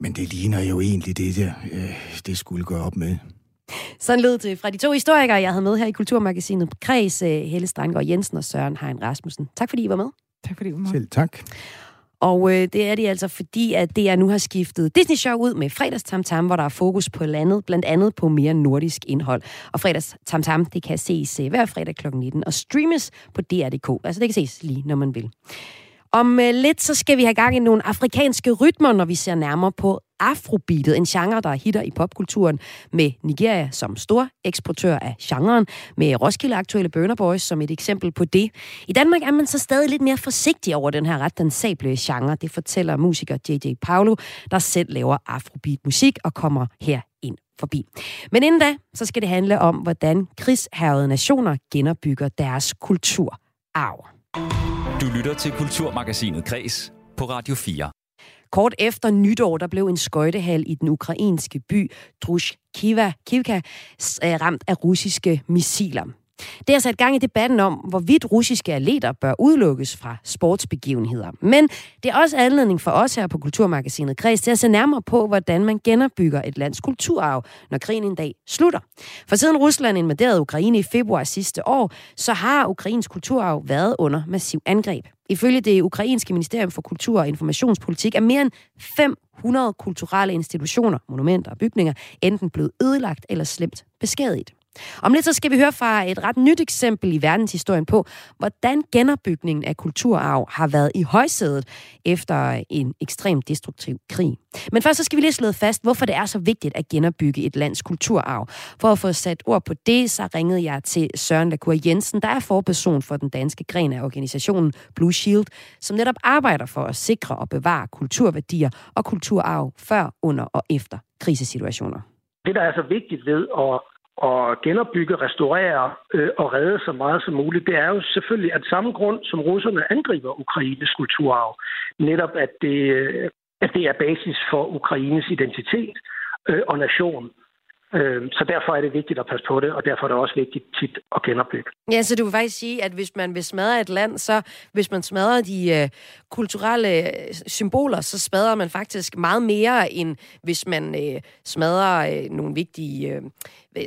Men det ligner jo egentlig det der, øh, det skulle gøre op med. Sådan lød det fra de to historikere, jeg havde med her i Kulturmagasinet Kreds, øh, Helle Strangård Jensen og Søren Hein Rasmussen. Tak fordi I var med. Tak fordi I var med. Selv tak. Og øh, det er de altså, fordi at DR nu har skiftet Disney Show ud med Fredags Tam Tam, hvor der er fokus på landet, blandt andet på mere nordisk indhold. Og Fredags Tam Tam, det kan ses øh, hver fredag kl. 19 og streames på DR.dk. Altså det kan ses lige, når man vil. Om øh, lidt så skal vi have gang i nogle afrikanske rytmer, når vi ser nærmere på afrobeatet, en genre, der hitter i popkulturen, med Nigeria som stor eksportør af genren, med Roskilde Aktuelle Burner Boys som et eksempel på det. I Danmark er man så stadig lidt mere forsigtig over den her ret dansable genre. Det fortæller musiker J.J. Paulo, der selv laver afrobeat-musik og kommer her ind forbi. Men inden da, så skal det handle om, hvordan krigshærede nationer genopbygger deres kulturarv. Du lytter til Kulturmagasinet Kres på Radio 4. Kort efter nytår, der blev en skøjtehal i den ukrainske by Drushkiva Kivka eh, ramt af russiske missiler. Det har sat gang i debatten om, hvorvidt russiske atleter bør udelukkes fra sportsbegivenheder. Men det er også anledning for os her på Kulturmagasinet Kreds til at se nærmere på, hvordan man genopbygger et lands kulturarv, når krigen en dag slutter. For siden Rusland invaderede Ukraine i februar sidste år, så har Ukrains kulturarv været under massiv angreb. Ifølge det ukrainske ministerium for Kultur og Informationspolitik er mere end 500 kulturelle institutioner, monumenter og bygninger enten blevet ødelagt eller slemt beskadiget. Om lidt så skal vi høre fra et ret nyt eksempel i verdenshistorien på, hvordan genopbygningen af kulturarv har været i højsædet efter en ekstremt destruktiv krig. Men først så skal vi lige slå fast, hvorfor det er så vigtigt at genopbygge et lands kulturarv. For at få sat ord på det, så ringede jeg til Søren Lacour Jensen, der er forperson for den danske gren af organisationen Blue Shield, som netop arbejder for at sikre og bevare kulturværdier og kulturarv før, under og efter krisesituationer. Det, der er så vigtigt ved at at genopbygge, restaurere øh, og redde så meget som muligt, det er jo selvfølgelig af samme grund, som russerne angriber Ukraines kulturarv. Netop at det, at det er basis for Ukraines identitet øh, og nation. Øh, så derfor er det vigtigt at passe på det, og derfor er det også vigtigt tit at genopbygge. Ja, så du vil faktisk sige, at hvis man vil smadre et land, så hvis man smadrer de øh, kulturelle øh, symboler, så smadrer man faktisk meget mere, end hvis man øh, smadrer øh, nogle vigtige, øh,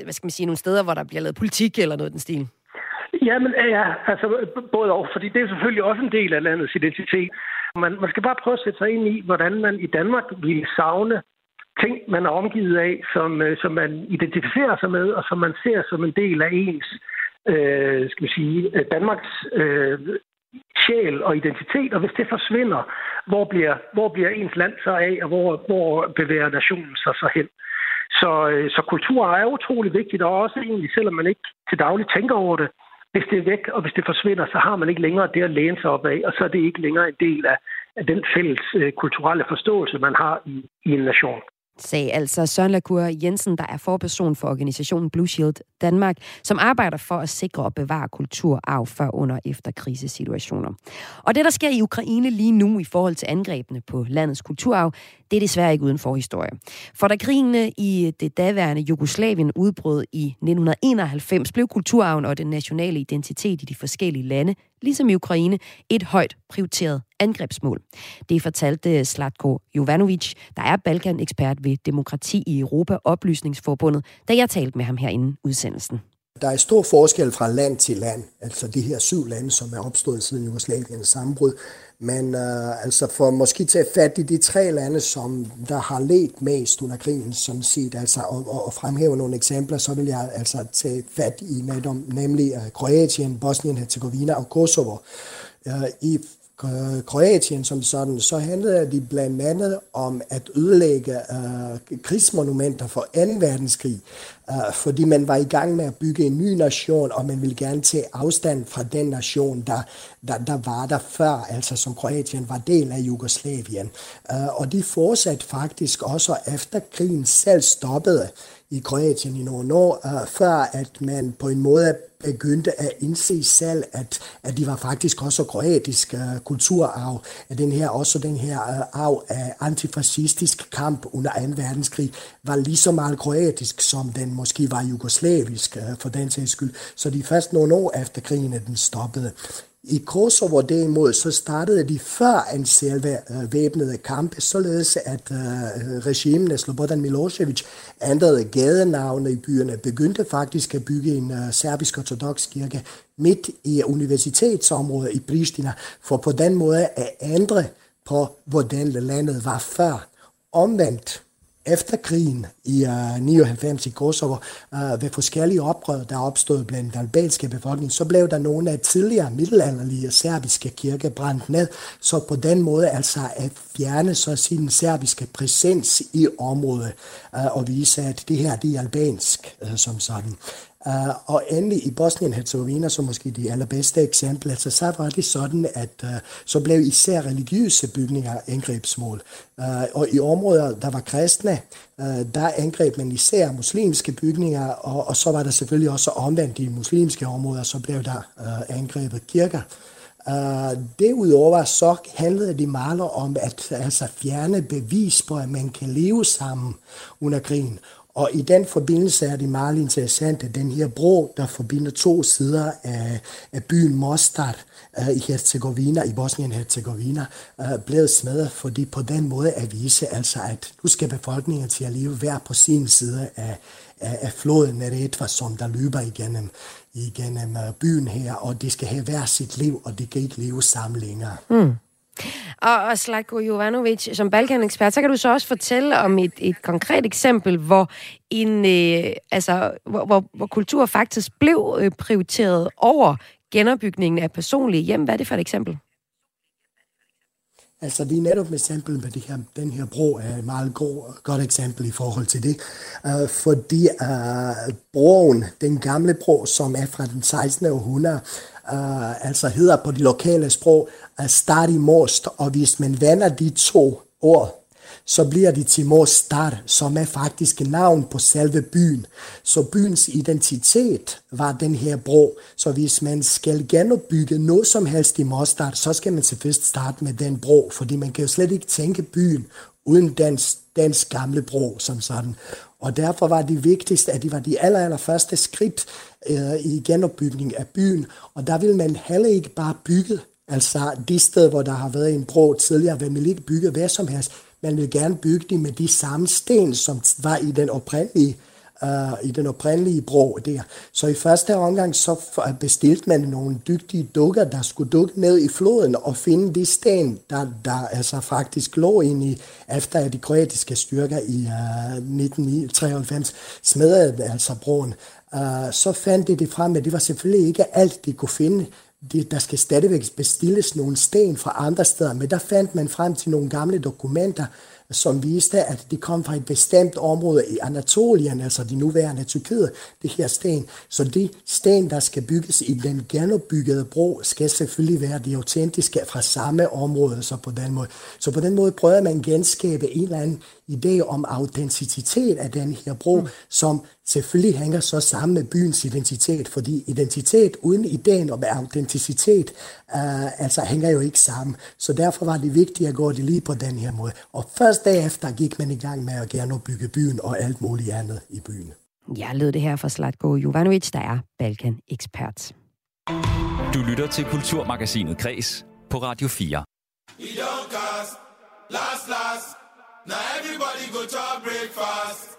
hvad skal man sige, nogle steder, hvor der bliver lavet politik eller noget den stil. Ja, men ja, altså både og, fordi det er selvfølgelig også en del af landets identitet. Man, man skal bare prøve at sætte sig ind i, hvordan man i Danmark ville savne ting, man er omgivet af, som, øh, som man identificerer sig med, og som man ser som en del af ens, øh, skal vi sige, øh, Danmarks øh, sjæl og identitet, og hvis det forsvinder, hvor bliver, hvor bliver ens land så af, og hvor, hvor bevæger nationen sig så hen? Så, øh, så kultur er utrolig vigtigt, og også egentlig, selvom man ikke til daglig tænker over det, hvis det er væk, og hvis det forsvinder, så har man ikke længere det at læne sig op af, og så er det ikke længere en del af, af den fælles øh, kulturelle forståelse, man har i, i en nation sagde altså Søren Lagur Jensen, der er forperson for organisationen Blue Shield Danmark, som arbejder for at sikre og bevare kulturarv før, under og efter krisesituationer. Og det, der sker i Ukraine lige nu i forhold til angrebene på landets kulturarv, det er desværre ikke uden forhistorie. For da krigene i det daværende Jugoslavien udbrød i 1991, blev kulturarven og den nationale identitet i de forskellige lande, ligesom i Ukraine, et højt prioriteret angrebsmål. Det fortalte Slatko Jovanovic, der er Balkan-ekspert ved Demokrati i Europa Oplysningsforbundet, da jeg talte med ham herinde udsendelsen. Der er stor forskel fra land til land, altså de her syv lande, som er opstået siden Jugoslaviens sammenbrud. Men øh, altså for måske tage fat i de tre lande, som der har let mest under krigen, som set, altså, og, og fremhæve nogle eksempler, så vil jeg altså tage fat i netop, nemlig øh, Kroatien, Bosnien-Herzegovina og Kosovo. Øh, I øh, Kroatien som sådan, så handlede det blandt andet om at ødelægge øh, krigsmonumenter for 2. verdenskrig, Øh, fordi man var i gang med at bygge en ny nation, og man ville gerne tage afstand fra den nation, der, der, der var der før, altså som Kroatien var del af Jugoslavien. Øh, og de fortsatte faktisk også efter krigen selv stoppede i Kroatien i nogle år, uh, før at man på en måde begyndte at indse selv, at, at de var faktisk også kroatisk uh, kulturarv, at den her, også den her uh, arv af antifascistisk kamp under 2. verdenskrig var lige så meget kroatisk, som den måske var jugoslavisk øh, for den sags skyld. Så de først nogle år efter krigen, at den stoppede. I Kosovo derimod, så startede de før en selve øh, væbnede kampe, således at øh, regimen Slobodan Milosevic ændrede gadenavne i byerne, begyndte faktisk at bygge en øh, serbisk-ortodox kirke midt i universitetsområdet i Pristina, for på den måde at ændre på, hvordan landet var før. Omvendt efter krigen i øh, uh, 99 i Kosovo, uh, ved forskellige oprør, der opstod blandt den albanske befolkning, så blev der nogle af tidligere middelalderlige serbiske kirker brændt ned, så på den måde altså at fjerne så sin serbiske præsens i området, uh, og vise, at det her det er albansk uh, som sådan. Uh, og endelig i Bosnien-Herzegovina, som måske de allerbedste eksempler, altså, så var det sådan, at uh, så blev især religiøse bygninger angrebsmål. Uh, og i områder, der var kristne, uh, der angreb man især muslimske bygninger, og, og så var der selvfølgelig også omvendt i muslimske områder, så blev der uh, angrebet kirker. Uh, derudover så handlede det meget om at altså, fjerne bevis på, at man kan leve sammen under krigen. Og i den forbindelse er det meget interessant, at den her bro, der forbinder to sider af, af byen Mostar uh, i Herzegovina, i Bosnien-Herzegovina, uh, blev smadret, fordi på den måde at vise, altså, at nu skal befolkningen til at leve hver på sin side af, af, af floden Neretva, som der løber igennem, igennem uh, byen her, og de skal have hver sit liv, og de kan ikke leve sammen længere. Mm. Og, og Slatko Jovanovic, som Balkan-ekspert, så kan du så også fortælle om et, et konkret eksempel, hvor, en, øh, altså, hvor, hvor, hvor kultur faktisk blev øh, prioriteret over genopbygningen af personlige hjem. Hvad er det for et eksempel? Altså lige netop med eksempel med det her, den her bro er et meget god, godt eksempel i forhold til det. Uh, fordi uh, broen, den gamle bro, som er fra den 16. århundrede, uh, altså hedder på de lokale sprog Stari Most, og hvis man vender de to ord, så bliver det til star som er faktisk navn på selve byen. Så byens identitet var den her bro. Så hvis man skal genopbygge noget som helst i Mostar, så skal man selvfølgelig starte med den bro, fordi man kan jo slet ikke tænke byen uden den, dens gamle bro som sådan. Og derfor var det vigtigste, at det var de aller, aller første skridt øh, i genopbygning af byen. Og der vil man heller ikke bare bygge, altså de steder, hvor der har været en bro tidligere, vil man ikke bygge hvad som helst. Man vil gerne bygge det med de samme sten, som var i den oprindelige uh, i den oprindelige bro der. Så i første omgang så bestilte man nogle dygtige dukker, der skulle dukke ned i floden og finde de sten, der, der altså faktisk lå ind i, efter at de kroatiske styrker i øh, uh, 1993 smadrede altså broen. Uh, så fandt de det frem, at det var selvfølgelig ikke alt, de kunne finde det, der skal stadigvæk bestilles nogle sten fra andre steder, men der fandt man frem til nogle gamle dokumenter, som viste, at det kom fra et bestemt område i Anatolien, altså de nuværende Tyrkiet, det her sten. Så det sten, der skal bygges i den genopbyggede bro, skal selvfølgelig være de autentiske fra samme område, så på den måde. Så på den måde prøver man genskabe en eller anden idé om autenticitet af den her bro, mm. som selvfølgelig hænger så sammen med byens identitet, fordi identitet uden ideen om autenticitet, uh, altså hænger jo ikke sammen. Så derfor var det vigtigt at gå det lige på den her måde. Og først derefter gik man i gang med at gerne bygge byen og alt muligt andet i byen. Jeg lød det her fra Slatko Jovanovic, der er Balkan-ekspert. Du lytter til Kulturmagasinet Kres på Radio 4. We don't cast, last, last. Now everybody go to breakfast.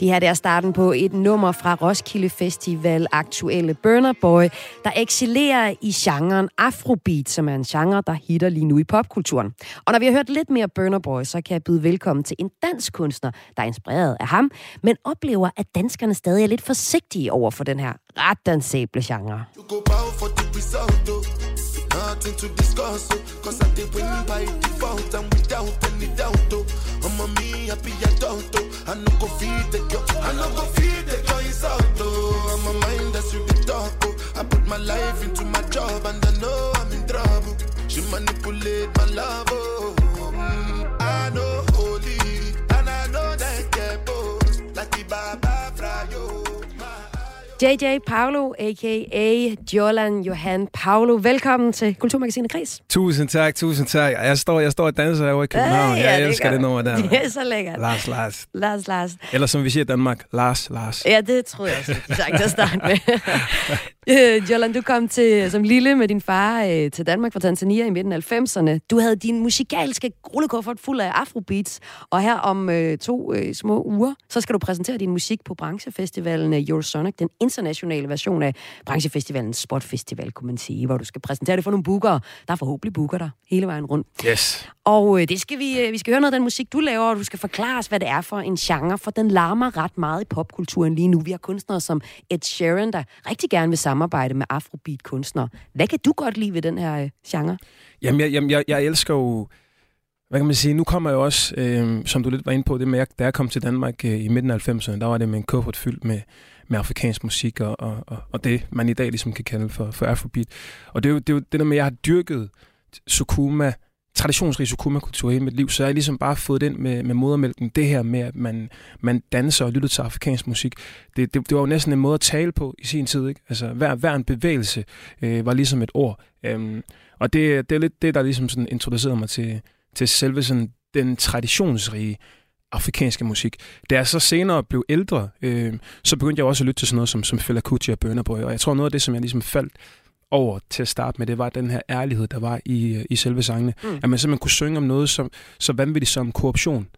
Det her det er starten på et nummer fra Roskilde Festival aktuelle Burner Boy, der excellerer i genren Afrobeat, som er en genre, der hitter lige nu i popkulturen. Og når vi har hørt lidt mere Burner Boy, så kan jeg byde velkommen til en dansk kunstner, der er inspireret af ham, men oplever, at danskerne stadig er lidt forsigtige over for den her ret dansable genre. Nothing to discuss, oh, cause I did win by default and without any doubt. Oh, I'm a me happy adult, oh, I no go feed the girl, I no go feed the girl is out, oh, I'm a mind that's with the talk, oh, I put my life into my job and I know I'm in trouble. She manipulate my love, oh, mm, I know holy and I know that get both like the Frayo. JJ Paolo, a.k.a. Jolan Johan Paolo. Velkommen til Kulturmagasinet Kris. Tusind tak, tusind tak. Jeg står, jeg står og danser herovre i København. Ja, jeg det elsker det du. nummer der. Det er så lækkert. Lars, Lars. Lars, Lars. Eller som vi siger i Danmark, Lars, Lars. Ja, det troede jeg også, du sagde til at starte med. Øh, Jolan, du kom til, som lille med din far øh, til Danmark fra Tanzania i midten af 90'erne. Du havde din musikalske rullekuffert fuld af afrobeats, og her om øh, to øh, små uger, så skal du præsentere din musik på branchefestivalen øh, Eurosonic, den internationale version af branchefestivalen Spot Festival, kunne man sige, hvor du skal præsentere det for nogle bookere. Der er forhåbentlig booker der hele vejen rundt. Yes. Og øh, det skal vi, øh, vi skal høre noget af den musik, du laver, og du skal forklare os, hvad det er for en genre, for den larmer ret meget i popkulturen lige nu. Vi har kunstnere som Ed Sheeran, der rigtig gerne vil samarbejde med afrobeat-kunstnere. Hvad kan du godt lide ved den her øh, genre? Jamen, jeg, jamen jeg, jeg elsker jo... Hvad kan man sige? Nu kommer jeg også, øh, som du lidt var inde på, det med, at da jeg kom til Danmark øh, i midten af 90'erne, der var det med en kuffert fyldt med, med afrikansk musik og, og, og, og det, man i dag ligesom kan kalde for, for afrobeat. Og det er, jo, det er jo det der med, at jeg har dyrket Sukuma, traditionsrig Sukuma-kultur hele mit liv, så jeg har ligesom bare fået den med, med modermælken. Det her med, at man, man danser og lytter til afrikansk musik, det, det, det var jo næsten en måde at tale på i sin tid. Ikke? Altså, hver, hver en bevægelse øh, var ligesom et ord. Øhm, og det, det er lidt det, der ligesom sådan introducerede mig til, til selve sådan den traditionsrige afrikanske musik. Da jeg så senere blev ældre, øh, så begyndte jeg også at lytte til sådan noget som, som Fela Kuti og Burna Boy, og jeg tror noget af det, som jeg ligesom faldt over til at starte med, det var den her ærlighed, der var i, i selve sangene. Mm. At man simpelthen kunne synge om noget som, så vanvittigt som korruption,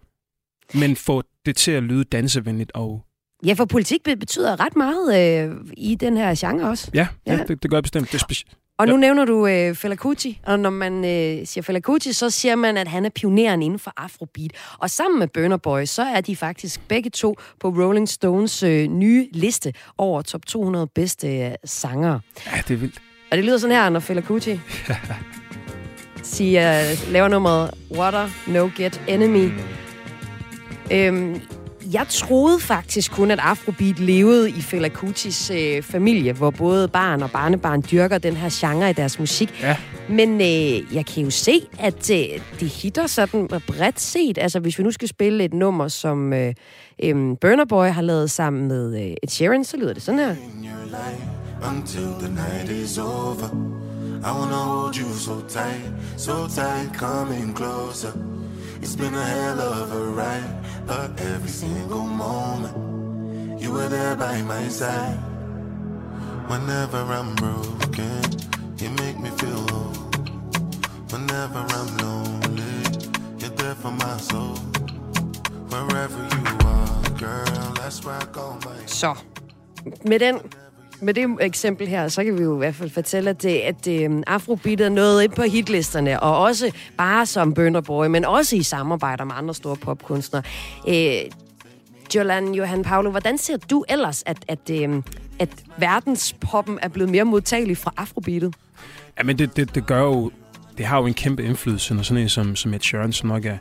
men få det til at lyde dansevenligt og Ja, for politik be- betyder ret meget øh, i den her genre også. Ja, ja. ja det, det gør jeg bestemt. Det er speci- Og nu nævner du øh, Fela Kuti, og når man øh, siger Fela Kuti, så siger man, at han er pioneren inden for Afrobeat. Og sammen med Burner Boy, så er de faktisk begge to på Rolling Stones øh, nye liste over top 200 bedste øh, sangere. Ja, det er vildt. Og det lyder sådan her, når Fela Kuti siger, laver nummeret Water, No Get Enemy. Øhm, jeg troede faktisk kun, at Afrobeat levede i Fela Kutis øh, familie, hvor både barn og barnebarn dyrker den her genre i deres musik. Ja. Men øh, jeg kan jo se, at øh, det hitter sådan bredt set. Altså, hvis vi nu skal spille et nummer, som øh, øh, Burner Boy har lavet sammen med øh, Ed Sheeran, så lyder det sådan her. until the night is over. I wanna hold you so tight, so tight, coming closer. It's been a hell of a ride, but every single moment you were there by my side. Whenever I'm broken, you make me feel whole. Whenever I'm lonely, you're there for my soul. Wherever you are, girl, that's where I call my. Så, med den med det eksempel her, så kan vi jo i hvert fald fortælle, at, det, at øh, Afrobeat er noget ind på hitlisterne, og også bare som bønderborg, men også i samarbejder med andre store popkunstnere. Øh, Jolan Johan Paolo, hvordan ser du ellers, at, at, øh, at verdenspoppen er blevet mere modtagelig fra Afrobeatet? Ja, men det, det, det gør jo det har jo en kæmpe indflydelse, når sådan en som, som Ed Sheeran, som nok er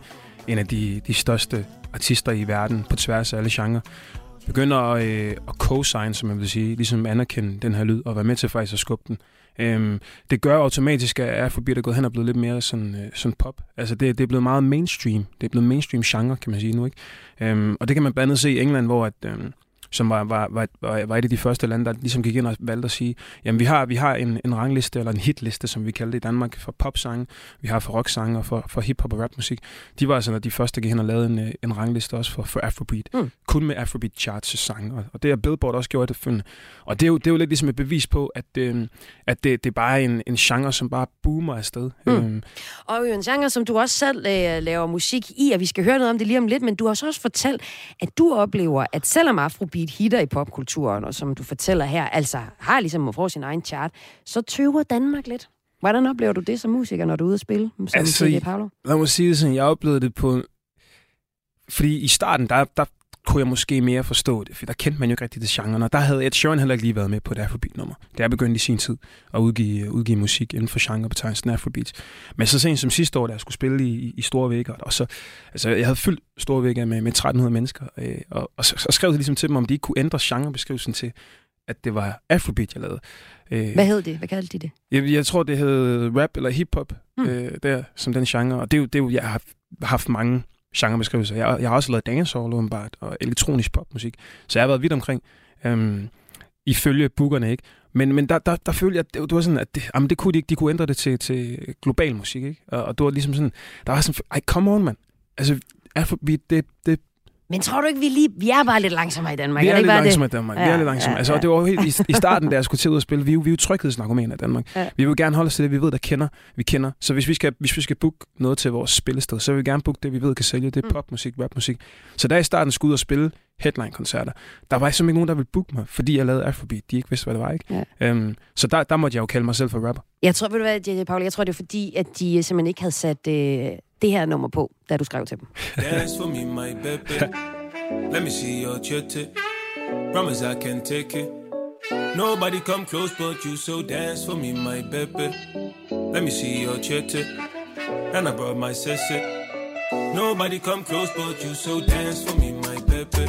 en af de, de største artister i verden på tværs af alle genrer, begynder at, øh, at co-sign, som man vil sige, ligesom anerkende den her lyd, og være med til faktisk at skubbe den. Øhm, det gør automatisk, at Afrobeat er gået hen og blevet lidt mere sådan, øh, sådan pop. Altså det, det er blevet meget mainstream. Det er blevet mainstream genre, kan man sige nu. ikke. Øhm, og det kan man blandt andet se i England, hvor at, øhm, som var, var, var, var, et af de første lande, der ligesom gik ind og valgte at sige, jamen vi har, vi har en, en rangliste, eller en hitliste, som vi kalder det i Danmark, for popsange, vi har for rocksange og for, for hiphop og rapmusik. De var altså de første, der gik hen og lavede en, øh, en rangliste også for, for Afrobeat. Mm. Kun med Afrobeat charts sange, og, og det har Billboard også gjort det følgende. Og det er, jo, det er jo lidt ligesom et bevis på, at, øh, at det, det er bare en, en genre, som bare boomer afsted. Mm. Øhm, Og jo en genre, som du også selv øh, laver musik i, og vi skal høre noget om det lige om lidt, men du har så også fortalt, at du oplever, at selvom Afrobeat hitter i popkulturen, og som du fortæller her, altså har ligesom at få sin egen chart, så tøver Danmark lidt. Hvordan oplever du det som musiker, når du er ude at spille, som altså, Paolo? lad mig sige det sådan, jeg oplevede det på... Fordi i starten, der, der kunne jeg måske mere forstå det, for der kendte man jo ikke rigtig det genre, og der havde Ed Sheeran heller ikke lige været med på et Afrobeat-nummer. Det er begyndt i sin tid at udgive, udgive musik inden for genrebetegnelsen Afrobeat. Men så sent som sidste år, da jeg skulle spille i, i Store Vækker, og så, altså jeg havde fyldt Store Vækker med, med 1300 mennesker, øh, og, og så, så skrev jeg ligesom til dem, om de ikke kunne ændre genrebeskrivelsen til, at det var Afrobeat, jeg lavede. Øh, Hvad hed det? Hvad kaldte de det? jeg, jeg tror, det hed rap eller hiphop, mm. øh, der, som den genre. Og det er jo, det er jo jeg har haft mange genrebeskrivelser. Jeg, jeg har også lavet dancehall åbenbart, og elektronisk popmusik. Så jeg har været vidt omkring, øhm, ifølge bookerne, ikke? Men, men der, der, der følte jeg, at det, det var sådan, at det, jamen, det kunne de ikke. De kunne ændre det til, til global musik, ikke? Og, og det var ligesom sådan, der var sådan, ej, come on, mand. Altså, Afrobeat, det, det, men tror du ikke, vi lige... Vi er bare lidt langsommere i Danmark. vi er, det lidt ikke bare langsomme i det? Danmark. vi er lidt langsomme. Ja, altså, ja. og det var jo helt, i, i starten, da jeg skulle til ud og spille, vi, er jo- vi er jo tryghedsnarkomaner i Danmark. Ja. Vi vil gerne holde os til det, vi ved, der kender, vi kender. Så hvis vi skal, hvis vi skal booke noget til vores spillested, så vil vi gerne booke det, vi ved kan sælge. Det er Mm. popmusik, rapmusik. Så da jeg i starten skulle ud og spille headline-koncerter, der var simpelthen ikke nogen, der ville booke mig, fordi jeg lavede Afrobeat. De ikke vidste, hvad det var, ikke? Ja. Øhm, så der, der måtte jeg jo kalde mig selv for rapper. Jeg tror, ved du hvad, Paul, jeg tror, det er fordi, at de simpelthen ikke havde sat øh, det her nummer på, da du skrev til dem. Dance for me, my baby. Let me see your chitty. Promise I can take it. Nobody come close but you, so dance for me, my baby. Let me see your chitty. And I brought my sister. Nobody come close but you, so dance for me, my baby.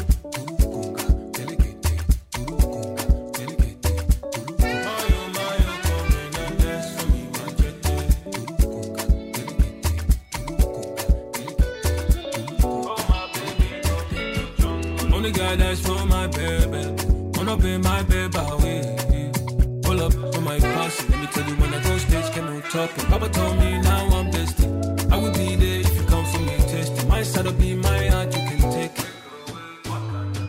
Only guy that's for my baby. up in my baby, way. pull up to my posse. Let me tell you when I go stage, can no talking. Papa told me now I'm destined. I will be there if you come for me, test. My side will be my heart, you can take it.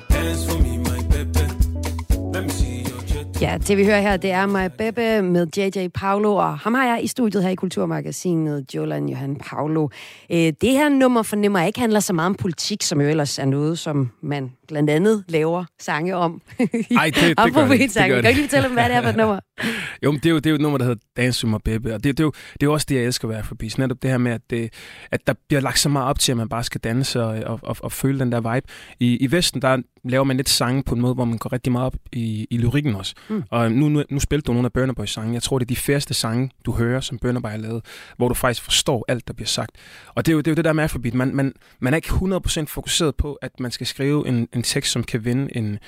Dance for me, my baby. Let me see your jet. Ja, det vi hører her, det er My Bebe med JJ Paolo, og ham har jeg i studiet her i Kulturmagasinet, Jolan Johan Paolo. Øh, det her nummer fornemmer jeg ikke handler så meget om politik, som jo ellers er noget, som man blandt andet laver sange om. Ej, det, det gør det. Det gør Kan du ikke fortælle dem, hvad det er for et nummer? Jo, men det er jo, det er jo et nummer, der hedder Dance my baby, og det, det, er jo, det er jo også det, jeg elsker ved Afrobeats. Netop det her med, at, det, at der bliver lagt så meget op til, at man bare skal danse og, og, og, og føle den der vibe. I, I Vesten, der laver man lidt sange på en måde, hvor man går rigtig meget op i, i lyrikken også. Mm. Og nu, nu, nu spillede du nogle af Burner Boys sange. Jeg tror, det er de færreste sange, du hører, som Burner Boy har lavet, hvor du faktisk forstår alt, der bliver sagt. Og det er jo det, er jo det der med Afrobeat. Man, man, man er ikke 100% fokuseret på, at man skal skrive en, en tekst, som kan vinde en,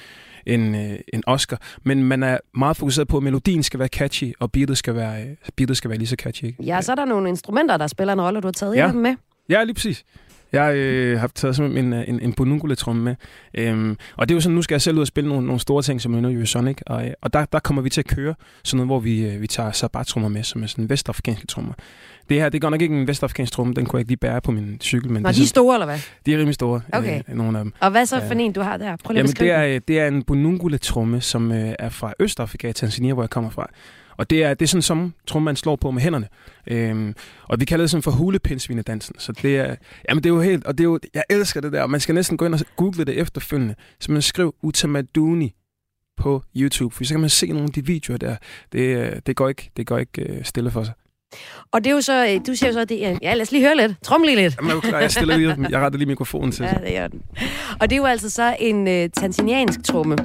en, øh, en Oscar, men man er meget fokuseret på, at melodien skal være catchy, og beatet skal være, øh, beatet skal være lige så catchy. Ikke? Ja, så er der nogle instrumenter, der spiller en rolle, og du har taget Ja. med. Ja, lige præcis. Jeg øh, har taget en, øh, en, en bonungule-tromme med. Øhm, og det er jo sådan, nu skal jeg selv ud og spille nogle, nogle store ting, som er nu Sonic. Og, øh, og der, der kommer vi til at køre sådan noget, hvor vi, øh, vi tager sabat-trommer med, som er sådan vestafrikanske trommer. Det her, det er godt nok ikke en vestafrikansk tromme, den kunne jeg ikke lige bære på min cykel. Men Nå, det de er store, eller hvad? De er rimelig store, Okay. øh, nogle af dem. Og hvad så Ja. for en, du har der? Prøv lige Jamen, det er, det er en bonungule-tromme, som øh, er fra Østafrika, Tanzania, hvor jeg kommer fra. Og det er, det er sådan som tromme, man slår på med hænderne. Øhm, og vi kalder det sådan for hulepindsvinedansen. Så det er, jamen det er jo helt, og det er jo, jeg elsker det der, og man skal næsten gå ind og google det efterfølgende. Så man skriv Utamaduni på YouTube, for så kan man se nogle af de videoer der. Det, øh, det går ikke, det går ikke øh, stille for sig. Og det er jo så, øh, du siger jo så, at det er, ja, lad os lige høre lidt. Trum lige lidt. Jamen, klar? Jeg, stiller lige, jeg retter lige mikrofonen til. Ja, det gør den. Og det er jo altså så en øh, tanzaniansk tromme.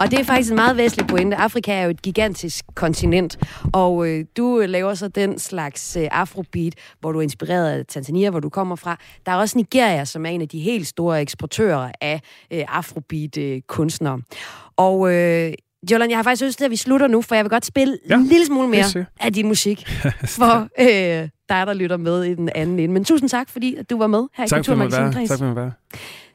Og det er faktisk en meget væsentlig pointe. Afrika er jo et gigantisk kontinent, og øh, du laver så den slags øh, afrobeat, hvor du er inspireret af Tanzania, hvor du kommer fra. Der er også Nigeria, som er en af de helt store eksportører af øh, afrobeat-kunstnere. Og øh, Jolan, jeg har faktisk lyst til, at vi slutter nu, for jeg vil godt spille ja, en lille smule mere af din musik, for øh, dig, der lytter med i den anden ende. Men tusind tak, fordi at du var med her i Tak for, at jeg måtte Kulturmagasinet være. Kreds. Tak for, at være.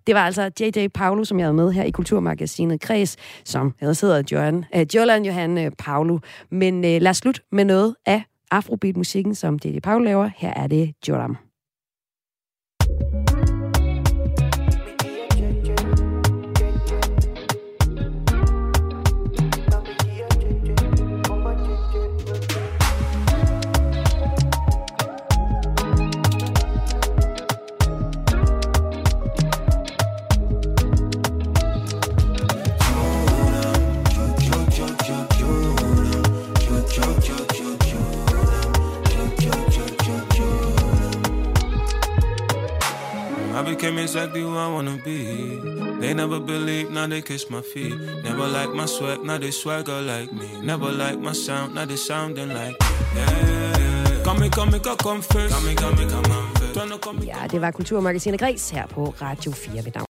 Det var altså JJ Paolo, som jeg havde med her i Kulturmagasinet Kreds, som ellers hedder Johan, øh, Jolan Johan øh, Paolo. Men øh, lad os slutte med noget af Afrobeat-musikken, som JJ Paolo laver. Her er det Joram. I became exactly who I wanna be. They never believed, now they kiss my feet. Never like my swag, now they swagger like me. Never like my sound, now they sounding like me. Yeah. Come, come, come, come first. Come, come, come on up, come, Ja, det var Kulturmagasinet Græs her på Radio 4 ved navn.